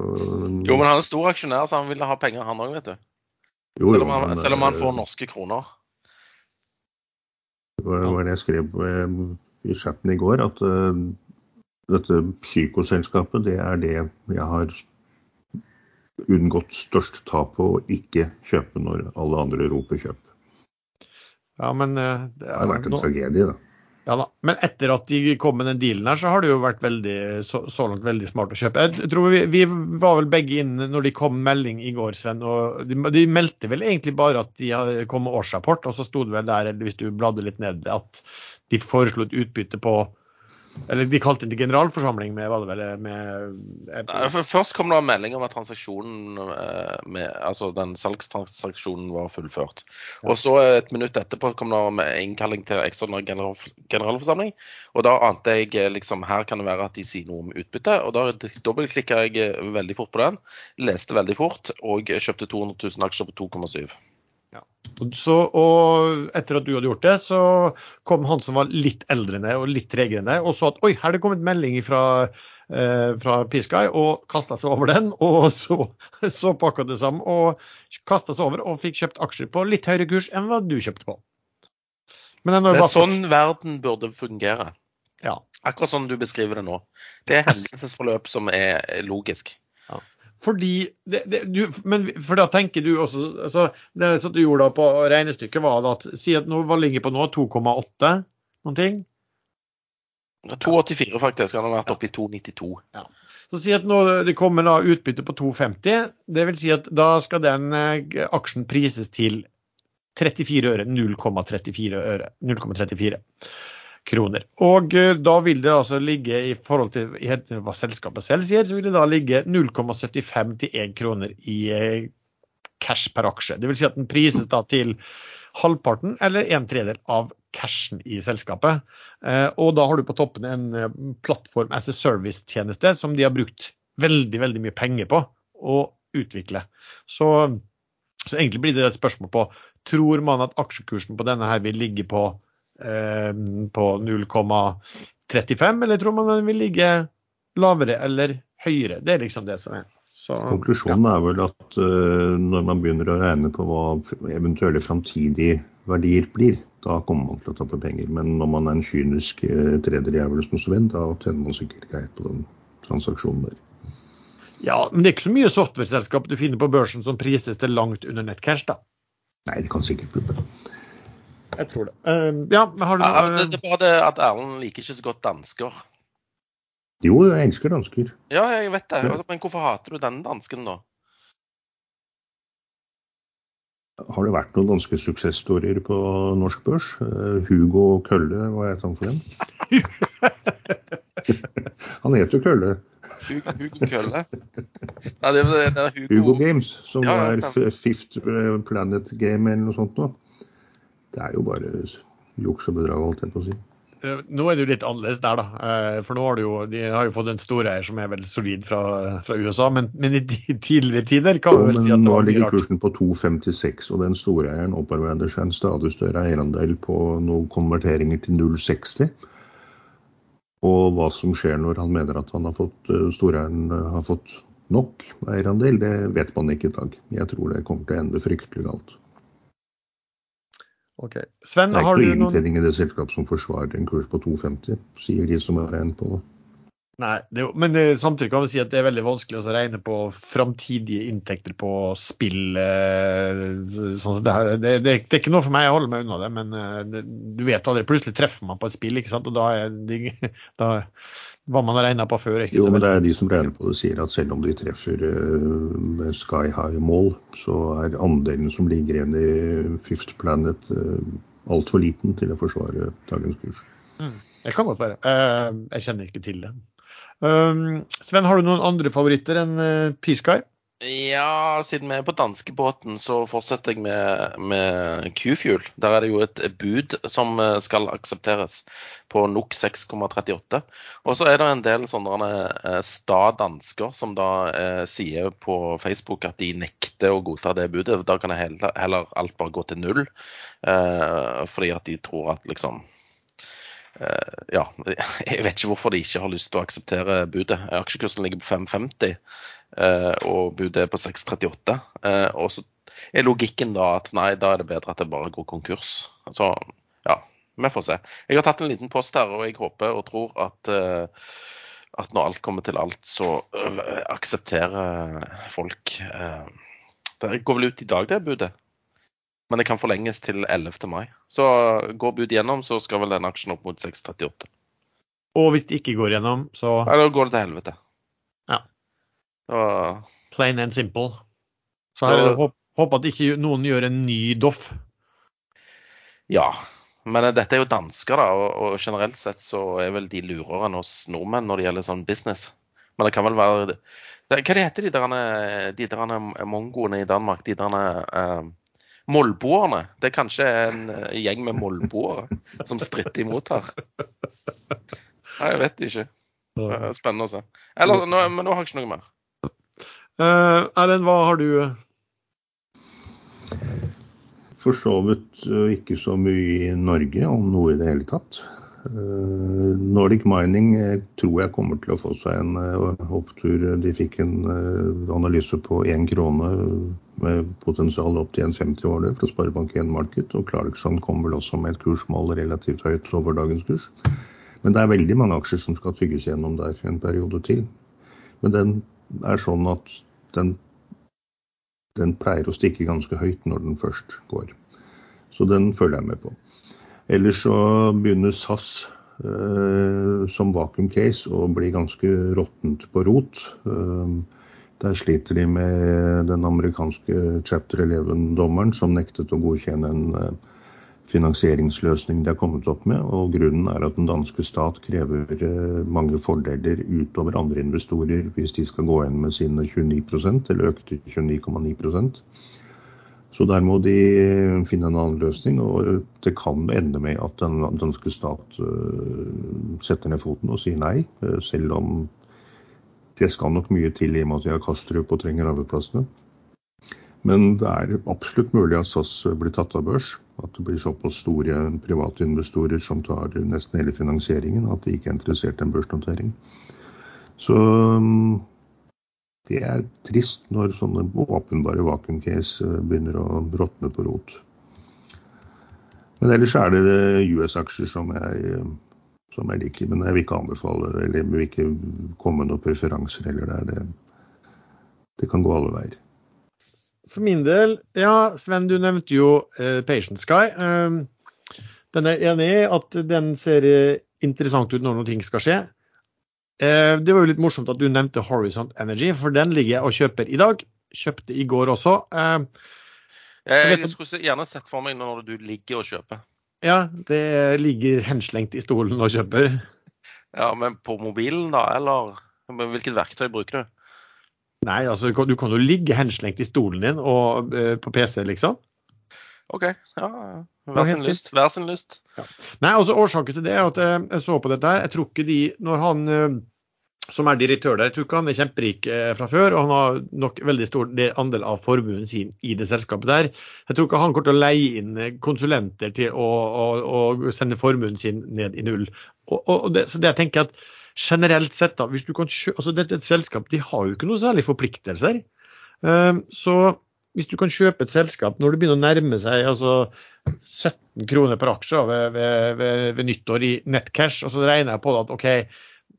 [SPEAKER 2] Jo, men han er stor aksjonær, så han ville ha penger, han òg, vet du. Jo, selv, om han, men, selv, om han, får norske kroner.
[SPEAKER 3] Det var det jeg skrev eh, i chatten i går, at uh, dette psykoselskapet, det er det jeg har unngått størst tap på å ikke kjøpe når alle andre roper kjøp.
[SPEAKER 1] Ja, men det, det
[SPEAKER 3] Det har vært en
[SPEAKER 1] nå-
[SPEAKER 3] tragedie, da.
[SPEAKER 1] Ja da. Men etter at de kom med den dealen her, så har det jo vært veldig, så, så langt veldig smart å kjøpe. Jeg tror vi, vi var vel begge inne når de kom med melding i går, Sven. og De, de meldte vel egentlig bare at de kom med årsrapport, og så sto det vel der, eller hvis du bladde litt ned, at de foreslo et utbytte på Eller de kalte det generalforsamling med, var det vel, med
[SPEAKER 2] Først kom det en melding om at transaksjonen eh, med, altså den salgstransaksjonen var fullført. Og så et minutt etterpå kom det med innkalling til ekstraordinær general, generalforsamling. Og da ante jeg eh, liksom her kan det være at de sier noe om utbytte. Og da dobbeltklikka jeg eh, veldig fort på den. Leste veldig fort og kjøpte 200 000 aksjer på 2,7.
[SPEAKER 1] Så, og etter at du hadde gjort det, så kom han som var litt eldre ned og litt tregere ned, og så at oi, her er det kommet melding fra, eh, fra Piskai, og kasta seg over den. Og så, så pakka det sammen og kasta seg over og fikk kjøpt aksjer på litt høyere kurs enn hva du kjøpte på. Men
[SPEAKER 2] Det er
[SPEAKER 1] bare
[SPEAKER 2] sånn verden burde fungere.
[SPEAKER 1] Ja.
[SPEAKER 2] Akkurat sånn du beskriver det nå. Det er hendelsesforløp som er logisk.
[SPEAKER 1] Fordi det, det, du, men for da tenker du også altså, Det som du gjorde da på regnestykket, var at si at nå hva ligger på nå 2,8 noen ting.
[SPEAKER 2] 2,84 faktisk. Han har vært oppe i 2,92.
[SPEAKER 1] Så si at nå det kommer da utbytte på 2,50. Det vil si at da skal den eh, aksjen prises til 34 øre. 0,34 øre. 0,34 kroner. Og eh, da vil det altså ligge i forhold til hva selskapet selv sier, så vil det da ligge 0,75 til 1 kroner i eh, cash per aksje. Vil si at den prises da til halvparten eller en tredel av cashen i selskapet. Eh, og da har du på toppen en plattform as a service-tjeneste som de har brukt veldig, veldig mye penger på å utvikle. Så, så egentlig blir det et spørsmål på tror man at aksjekursen på denne her vil ligge på, på 0,35, eller tror man den vil ligge lavere eller høyere? Det er liksom det som er. Så,
[SPEAKER 3] Konklusjonen er vel at uh, når man begynner å regne på hva eventuelle framtidige verdier blir, da kommer man til å tappe penger. Men når man er en kynisk uh, tredjedjevel som Sven, da tjener man sikkert greit på den transaksjonen der.
[SPEAKER 1] Ja, men det er ikke så mye software-selskap du finner på børsen som prises til langt under nettcash, da.
[SPEAKER 3] Nei, det kan sikkert bli bra.
[SPEAKER 1] Jeg tror det. Uh, ja, men har du noe uh,
[SPEAKER 2] det, det er bare det at Erlend liker ikke så godt dansker.
[SPEAKER 3] Jo, jeg elsker dansker.
[SPEAKER 2] Ja, jeg vet det.
[SPEAKER 3] Ja.
[SPEAKER 2] Altså, Men hvorfor hater du den dansken, da?
[SPEAKER 3] Har det vært noen danske suksessstorier på norsk børs? Eh, Hugo Kølle, hva het han for dem? han heter jo Kølle.
[SPEAKER 2] Hugo, Hugo Kølle? Nei, det, er- det er Hugo,
[SPEAKER 3] Hugo Games, som
[SPEAKER 2] Ja, ja,
[SPEAKER 3] er Fifth Planet Game eller noe sånt noe. Det er jo bare juks og bedrag, holdt jeg på å si.
[SPEAKER 1] Eh, Nå er det jo litt annerledes der, da. Eh, For nå har, du jo, de har jo fått en storeier som er veldig solid fra, fra USA. Men, men i tidligere tider kan vi vel si at det var mye rart.
[SPEAKER 3] Nå ligger kursen på 2,56, og den storeieren opparbeider seg en stadig større eierandel på noen konverteringer til 0,60. Og hva som skjer når han mener at han har fått, eh, storeieren har fått nok eierandel, det vet man ikke i dag. Jeg tror det kommer til å ende fryktelig galt.
[SPEAKER 1] Ok. Sven,
[SPEAKER 3] Det er ikke
[SPEAKER 1] noen
[SPEAKER 3] inntjening i det selskapet som forsvarer en kurs på 2,50, sier de som har regnet på det.
[SPEAKER 1] Nei, det, men det, samtidig kan vi si at det er veldig vanskelig å regne på framtidige inntekter på spill. eh, Sånn det, det, det, er ikke noe for meg, jeg holder meg unna det. Men eh, du vet aldri. Plutselig treffer man på et spill, ikke sant? og da er da, hva man har regna på før. Ikke
[SPEAKER 3] Jo, men det er de som regner på det, sier at selv om de treffer uh, sky high mål, så er andelen som ligger igjen i Fifth Planet uh, altfor liten til å forsvare dagens kurs.
[SPEAKER 1] Det kan godt være. Uh, jeg kjenner ikke til det. Um, Sven, har du noen andre favoritter enn uh, Peace
[SPEAKER 2] Ja, siden vi er på danskebåten, så fortsetter jeg med, med Q-Fuel. Der er det jo et bud som eh, skal aksepteres på NOK 6,38. Og så er det en del sånne eh, sta dansker som da eh, sier på Facebook at de nekter å godta det budet. Da kan heller, heller alt bare gå til null, eh, fordi at de tror at liksom ja, jeg vet ikke hvorfor de ikke har lyst til å akseptere budet. Aksjekursen ligger på 5,50, eh, og budet er på 6,38. Eh, og så er logikken da at nei, da er det bedre at det bare går konkurs. Så ja, vi får se. Jeg har tatt en liten post her, og jeg håper og tror at eh, at når alt kommer til alt, så øh, aksepterer folk eh, Det går vel ut i dag, det budet? Men det kan forlenges til 11. mai. Så går bud gjennom, så skal vel den aksjen opp mot 6,38.
[SPEAKER 1] Og hvis det ikke går gjennom, så
[SPEAKER 2] Nei, da går det til helvete.
[SPEAKER 1] Ja.
[SPEAKER 2] Så...
[SPEAKER 1] plain and simple. Så her er det håp, håp at ikke noen gjør en ny Doff.
[SPEAKER 2] ja. Men dette er jo dansker, da, og, og generelt sett så er vel de lurere enn oss nordmenn når det gjelder sånn business. Men det kan vel være Hva heter de der, de der mongoene i Danmark? De der eh, Molboerne. Det er kanskje en eh, gjeng med molboere som stritter imot her. Nei, jeg vet ikke. Spennende å se. Eller, nå, men nå har jeg ikke noe mer.
[SPEAKER 1] Uh, Erlend, hva har du
[SPEAKER 3] For så vidt eh, ikke så mye i Norge, om noe i det hele tatt. Eh, Nordic Mining tror jeg kommer til å få seg en eh, opptur. De fikk en analyse på én krone med potensial opp til 1,50 årlig fra Sparebank1 Market. Og Clarkson kom vel også med et kursmål relativt høyt over dagens kurs. Men det er veldig mange aksjer som skal tygges gjennom der en periode til. Men den er sånn at den den pleier å stikke ganske høyt når den først går. Så den følger jeg med på. Ellers så begynner SAS eh, som vacuum case å bli ganske råttent på rot. Eh, der sliter de med den amerikanske chapter 11-dommeren som nektet å godkjenne en eh, finansieringsløsning de har kommet opp med. og Grunnen er at den danske stat krever eh, mange fordeler utover andre investorer hvis de skal gå inn med sine 29% eller øke til 29,9 Så der må de finne en annen løsning. og Det kan ende med at den danske stat eh, setter ned foten og sier nei, selv om det skal nok mye til i og med at de har Kastrup og trenger arbeidsplassene. Men det er absolutt mulig at SAS blir tatt av børs. At det blir såpass store private investorer som tar nesten hele finansieringen at de ikke er interessert i en børsnotering. Så det er trist når sånne åpenbare vakuum-case eh, begynner å råtne på rot. Men ellers er det US-aksjer som, som, jeg liker. Men jeg vil ikke anbefale eller vil ikke komme med noen preferanser heller. Det, det kan gå alle veier.
[SPEAKER 1] For min del, ja, Sven, du nevnte jo uh, Patient Sky. Um, den er enig i at den ser interessant ut når noe skal skje. Uh, det var jo litt morsomt at du nevnte Horizont Energy, for den ligger jeg og kjøper i dag. Kjøpte i går også. Uh,
[SPEAKER 2] jeg, skulle gjerne sett for meg når du ligger og kjøper.
[SPEAKER 1] Ja, det ligger henslengt i stolen og kjøper.
[SPEAKER 2] Ja, Men på mobilen, da? Eller hvilket verktøy bruker du?
[SPEAKER 1] Nei, altså du kan jo ligge henslengt i stolen din og uh, på PC, liksom.
[SPEAKER 2] OK. Ja, hver sin lyst. Hver sin lyst.
[SPEAKER 1] Ja. Nei, altså Årsaken til det er at jeg, eh, så på dette her. Jeg tror ikke de Når han som er direktør der, jeg tror ikke han er kjemperik uh, fra før, og han har nok veldig stor andel av formuen sin i det selskapet der. Jeg tror ikke han kommer til å leie inn konsulenter til å, å, å sende formuen sin ned i null. Og, og det, så det jeg tenker at generelt sett, da, hvis du kan kjøpe, altså dette et selskap de har jo ikke noe særlig forpliktelser. Um, så hvis du kan kjøpe et selskap når det begynner å nærme seg altså 17 kroner per aksje ved, ved, ved, ved, nyttår i nettcash, og så regner jeg på at OK,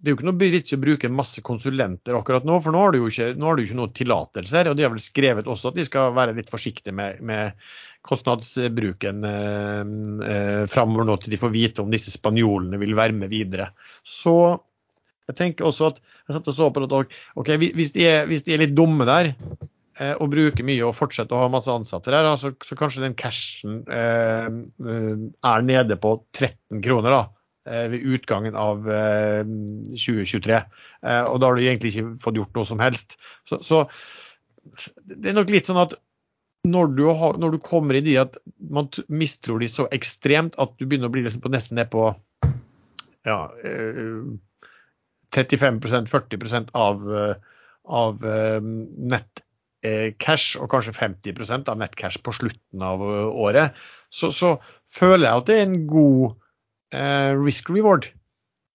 [SPEAKER 1] det er jo ikke noe vits i å bruke masse konsulenter akkurat nå, for nå har du jo ikke, nå har du ikke noen tillatelser. Og de har vel skrevet også at de skal være litt forsiktige med, med kostnadsbruken eh, eh, framover nå til de får vite om disse spanjolene vil være med videre. Så jeg tenker også at jeg satt og så på at ok, hvis de, er, hvis de er litt dumme der eh, og bruker mye og fortsetter å ha masse ansatte der, så, så kanskje den cashen eh, eh er nede på 13 kroner da, ved utgangen av eh, 2023. Eh, og da har du egentlig ikke fått gjort noe som helst. Så, så det er nok litt sånn at når du, har, når du, kommer i de at man mistror de så ekstremt at du begynner å bli liksom på, nesten ned på ja, eh, 35-40% av, eh, av eh, nettcash, og kanskje 50% av nettcash på slutten av eh, året, så, så, føler jeg at det er en god eh, risk reward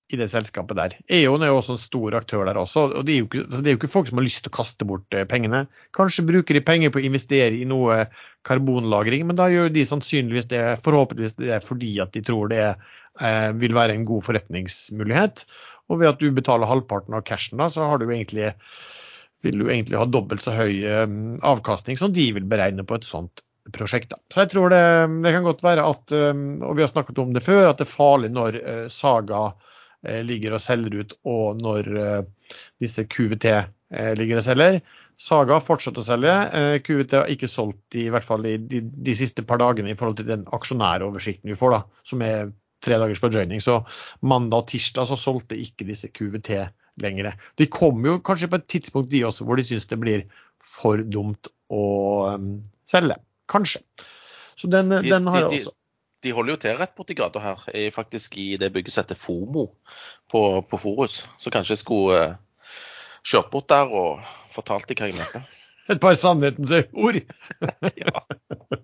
[SPEAKER 1] i det selskapet der. E.ON er jo også en stor aktør der også. og det er, ikke, det er, jo ikke, folk som har lyst til å kaste bort pengene. Kanskje bruker de penger på å investere i noe karbonlagring, men da gjør de sannsynligvis det, forhåpentligvis det fordi at de tror det eh, vil være en god forretningsmulighet. Og ved at du betaler halvparten av cashen, da, så har du egentlig, vil du egentlig ha dobbelt så høy eh, avkastning som de vil beregne på et sånt prosjekter. Så jeg tror det, det kan godt være at, og vi har snakket om det før, at det er farlig når Saga ligger og selger ut, og når disse QVT ligger og selger. Saga fortsetter å selge. QVT har ikke solgt i hvert fall i de, de, siste par dagene i forhold til den aksjonæroversikten vi får, da, som er tre dagers fordrøyning. Så mandag og tirsdag så solgte ikke disse QVT lenger. De kommer jo kanskje på et tidspunkt de også hvor de syns det blir for dumt å um, selge. Kanskje. Så den, de, den har jeg også.
[SPEAKER 2] De, holder jo til rett borti gata her, faktisk i det byggesettet FOMO på, på Forus. Så kanskje jeg skulle uh, kjørt bort der og fortalt dem hva jeg mente.
[SPEAKER 1] Et par sannhetens ord. ja.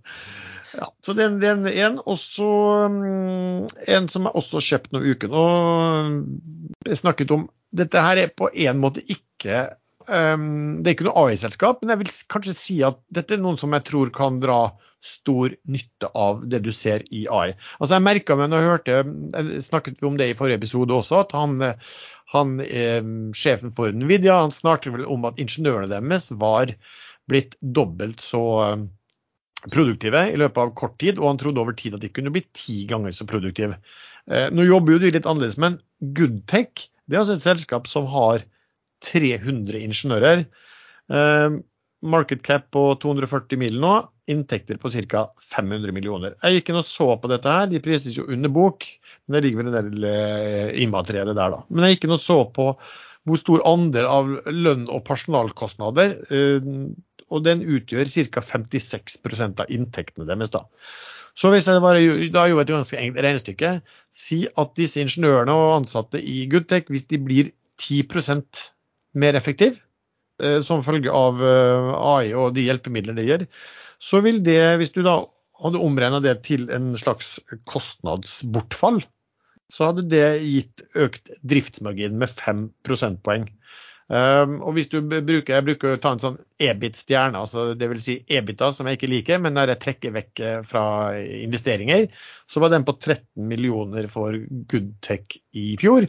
[SPEAKER 1] ja. Så den, den en. også um, en som jeg også har kjøpt noen uken. Og jeg snakket om Dette her er på en måte ikke um, Det er ikke noe AI-selskap, men jeg vil kanskje si at dette er noen som jeg tror kan dra stor nytte av det du ser i AI. Altså Jeg merka meg når jeg hørte jeg snakket vi om det i forrige episode også, at han han, eh, sjefen for Nvidia han snakket vel om at ingeniørene deres var blitt dobbelt så eh, produktive i løpet av kort tid, og han trodde over tid at de kunne bli ti ganger så produktive. Eh, nå jobber jo de litt annerledes, men Goodtech det er altså et selskap som har 300 ingeniører. Eh, market cap på 240 mil nå, inntekter på ca. 500 millioner. Jeg gikk inn og så på dette her, de prises jo under bok, men det ligger vel en del eh, immaterielle der, da. Men jeg gikk inn og så på hvor stor andel av lønn og personalkostnader, eh, og den utgjør ca. 56% av inntektene deres. da. Så hvis jeg bare da gjorde et ganske enkelt regnestykke, si at disse ingeniørene og ansatte i Goodtech, hvis de blir 10 mer effektive, Eh, som følge av eh, AI og de hjelpemidlene det gir, så vil det, hvis du da hadde omregna det til en slags kostnadsbortfall, så hadde det gitt økt driftsmargin med 5 prosentpoeng. Um, og hvis du bruker, Jeg bruker å ta en sånn EBIT-stjerne, altså dvs. Si EBITA, som jeg ikke liker, men når jeg trekker vekk eh, fra investeringer, så var den på 13 millioner for Goodtech i fjor.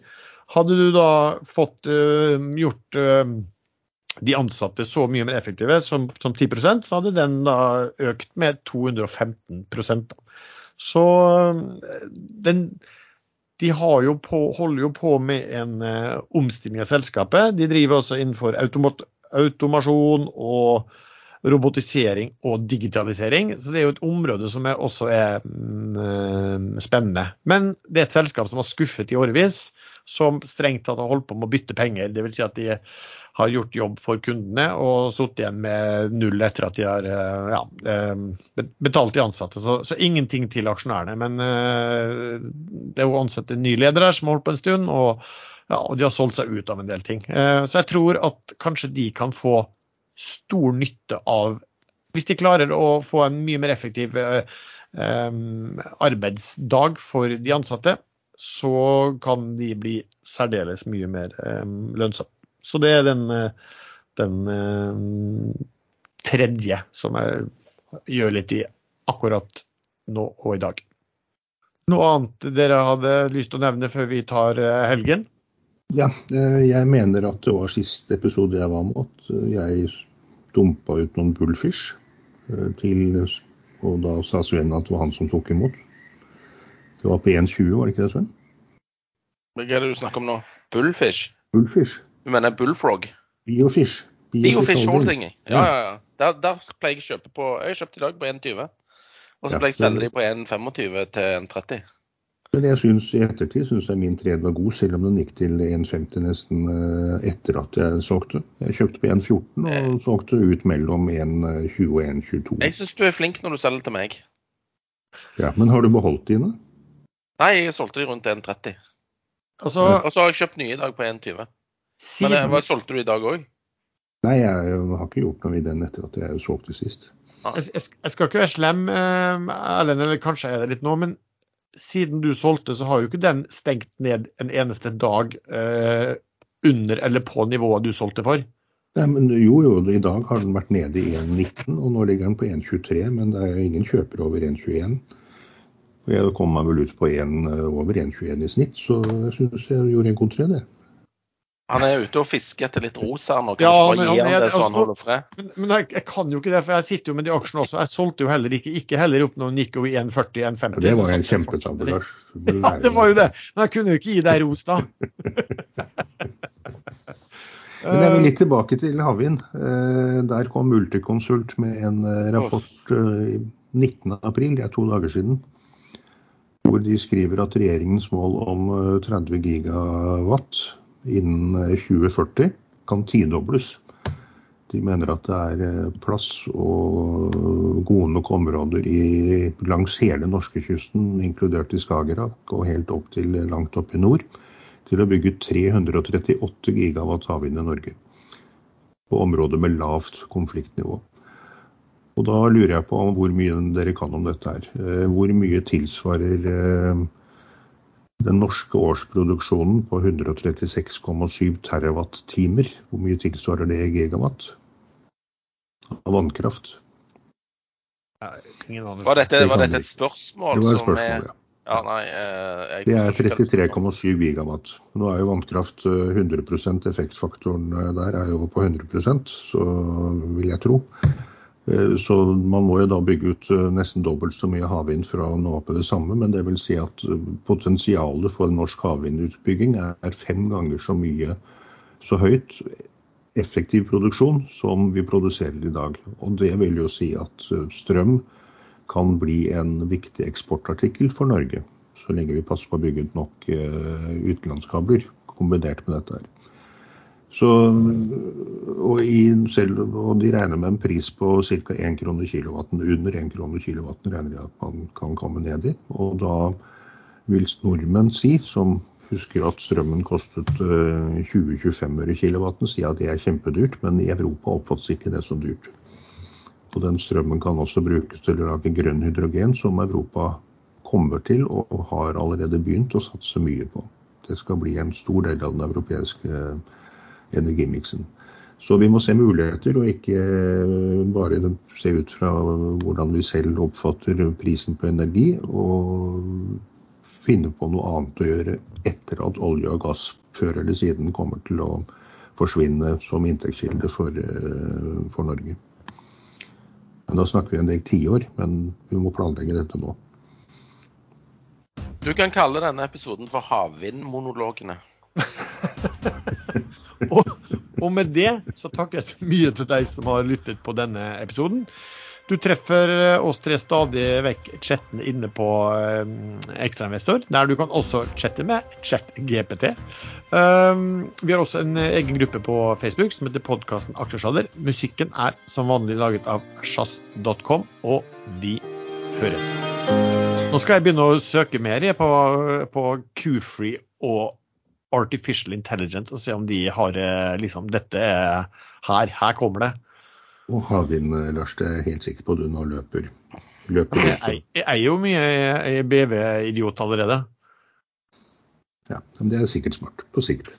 [SPEAKER 1] Hadde du da fått uh, gjort uh, de ansatte så mye mer effektive som, som 10% så hadde den da økt med 215 da. Så den, de jo på, holder jo på med en uh, omstilling av selskapet. De driver også innenfor automat, automasjon og robotisering og digitalisering. Så det er jo et område som er også er mm, spennende. Men det er et selskap som har skuffet i årevis, som strengt tatt har holdt på med å bytte penger. Dvs. Si at de har gjort jobb for kundene og sittet igjen med null etter at de har eh, ja, eh, betalt de ansatte. Så, så, ingenting til aksjonærene. Men eh, det er jo ansatt en ny her som har holdt på en stund, og, ja, og, de har solgt seg ut av en del ting. Så jeg tror at kanskje de kan få stor nytte av Hvis de klarer å få en mye mer effektiv arbeidsdag for de ansatte, så kan de bli særdeles mye mer lønnsomme. Så det er den, eh, den eh, tredje som jeg gjør litt i akkurat nå og i dag. Noe annet dere hadde lyst til å nevne før vi tar eh, helgen?
[SPEAKER 3] Ja, jeg mener at det var siste episode jeg var med, at jeg dumpa ut noen bullfish til Og da sa Sven at det var han som tok imot. Det var på 1,20, var det ikke det, Sven?
[SPEAKER 2] Hva er det du snakker om nå? Bullfish?
[SPEAKER 3] Bullfish.
[SPEAKER 2] Du mener bullfrog?
[SPEAKER 3] Biofish.
[SPEAKER 2] Biofish holding. Ja, ja, ja. Der, der pleier jeg å kjøpe på Jeg har kjøpt i dag på 1,20. Og så pleier jeg å selge de på 1,25 til 1,30.
[SPEAKER 3] Men jeg synes i ettertid syns jeg min tred var god, selv om den gikk til 1,50 nesten eh, etter at jeg solgte. Jeg kjøpte på 1,14 og eh. solgte ut mellom 1,20 og 1,22.
[SPEAKER 2] Jeg syns du er flink når du selger til meg.
[SPEAKER 3] Ja, Men har du beholdt dine?
[SPEAKER 2] Nei, jeg solgte de rundt 1,30. Altså, og så har jeg kjøpt nye i dag på 1,20. Siden... Men hva solgte du i dag òg?
[SPEAKER 3] Nei, jeg, har ikke gjort noe i den etter at jeg solgte sist.
[SPEAKER 1] Jeg, jeg, skal ikke være slem, eh, Erlend, eller kanskje er det litt nå, men siden du solgte, så har jo ikke den stengt ned en eneste dag eh, under eller på nivået du solgte for?
[SPEAKER 3] Nei, men Jo, jo, i dag har den vært nede i 1,19, og nå ligger den på 1,23. Men det er ingen kjøpere over 1,21. Og jeg kom meg vel ut på 1, over 1,21 i snitt, så jeg syns jeg gjorde en god trade.
[SPEAKER 2] Han er ute og fisker etter litt ros her nå. Kan
[SPEAKER 1] Ja, men
[SPEAKER 2] bare gi ham det så han
[SPEAKER 1] altså-
[SPEAKER 2] holder fred?
[SPEAKER 1] Men, men jeg, jeg kan jo ikke det, for jeg sitter jo med de aksjene også. Jeg solgte jo heller ikke, ikke heller opp noen Nico i 1,40, 1,50.
[SPEAKER 3] Det var en. Lars.
[SPEAKER 1] Ja, det var jo det. Men jeg kunne jo ikke gi deg ros da.
[SPEAKER 3] Men jeg vil litt tilbake til havvind. Eh, Der kom Multiconsult med en eh, rapport eh, 19.4, det er to dager siden, hvor de skriver at regjeringens mål om eh, 30 gigawatt innen eh, 2040 kan tidobles. De mener at det er eh, plass og gode nok områder i, langs hele norskekysten, inkludert i Skagerrak og helt opp til langt opp i nord, til å bygge 338 gigawatt havvind i Norge. På områder med lavt konfliktnivå. Og da lurer jeg på hvor mye dere kan om dette her. Eh, Hvor mye tilsvarer eh, den norske årsproduksjonen på 136,7 terawatt-timer? Hvor mye tilsvarer det i gigawatt? Av vannkraft.
[SPEAKER 2] Var dette, var dette et spørsmål?
[SPEAKER 3] Det var et
[SPEAKER 2] som
[SPEAKER 3] spørsmål,
[SPEAKER 2] er-
[SPEAKER 3] ja.
[SPEAKER 2] Ja, nei, eh, jeg
[SPEAKER 3] Det er
[SPEAKER 2] forstår ikke hva
[SPEAKER 3] 33,7 gigawatt. Nå er jo vannkraft eh, 100 effektfaktoren der er jo på 100% så vil jeg tro. Eh, Så man må jo da bygge ut eh, nesten dobbelt så mye havvind for å nå i det samme. Men det vil si at eh, potensialet for norsk havvindutbygging er fem ganger så mye så høyt effektiv produksjon som vi produserer i dag. Og det vil jo si at strøm kan bli en viktig eksportartikkel for Norge. Så lenge vi passer på å bygge ut nok utenlandskabler kombinert med dette. her. Så, og, i, selv, og de regner med en pris på ca. 1 krone kilowatten. Under 1 krone kilowatten regner de at man kan komme ned i. Og da vil nordmenn si, som husker at strømmen kostet eh, 20-25 øre kilowatten, si at det er kjempedyrt, men i Europa oppfattes ikke det som dyrt. Og den strømmen kan også brukes til å lage grønn hydrogen, som Europa kommer til og har allerede begynt å satse mye på. Det skal bli en stor del av den europeiske energimiksen. Så vi må se muligheter, og ikke bare se ut fra hvordan vi selv oppfatter prisen på energi, og finne på noe annet å gjøre etter at olje og gass før eller siden kommer til å forsvinne som inntektskilde for, eh, for Norge. Men Da snakker vi en del tiår, men vi må planlegge dette nå.
[SPEAKER 2] Du kan kalle denne episoden for Havvindmonologene.
[SPEAKER 1] og, og med det så takker jeg så mye til deg som har lyttet på denne episoden. Du treffer eh, oss tre stadig vekk chattene inne på eh, Ekstrainvestor, der du kan også chatte med ChatGPT. Um, vi har også en egen gruppe på Facebook som heter podkasten Aksjesladder. Musikken er som vanlig laget av sjazz.com, og vi høres. Nå skal jeg begynne å søke mer på, på Q-Free og Artificial Intelligence og se om de har eh, liksom Dette er her. Her kommer det.
[SPEAKER 3] Og havvind, Lars, det er jeg helt sikker på du nå løper. løper
[SPEAKER 1] jeg, jeg er jo mye BV-idiot allerede.
[SPEAKER 3] Ja, men det er sikkert smart på sikt.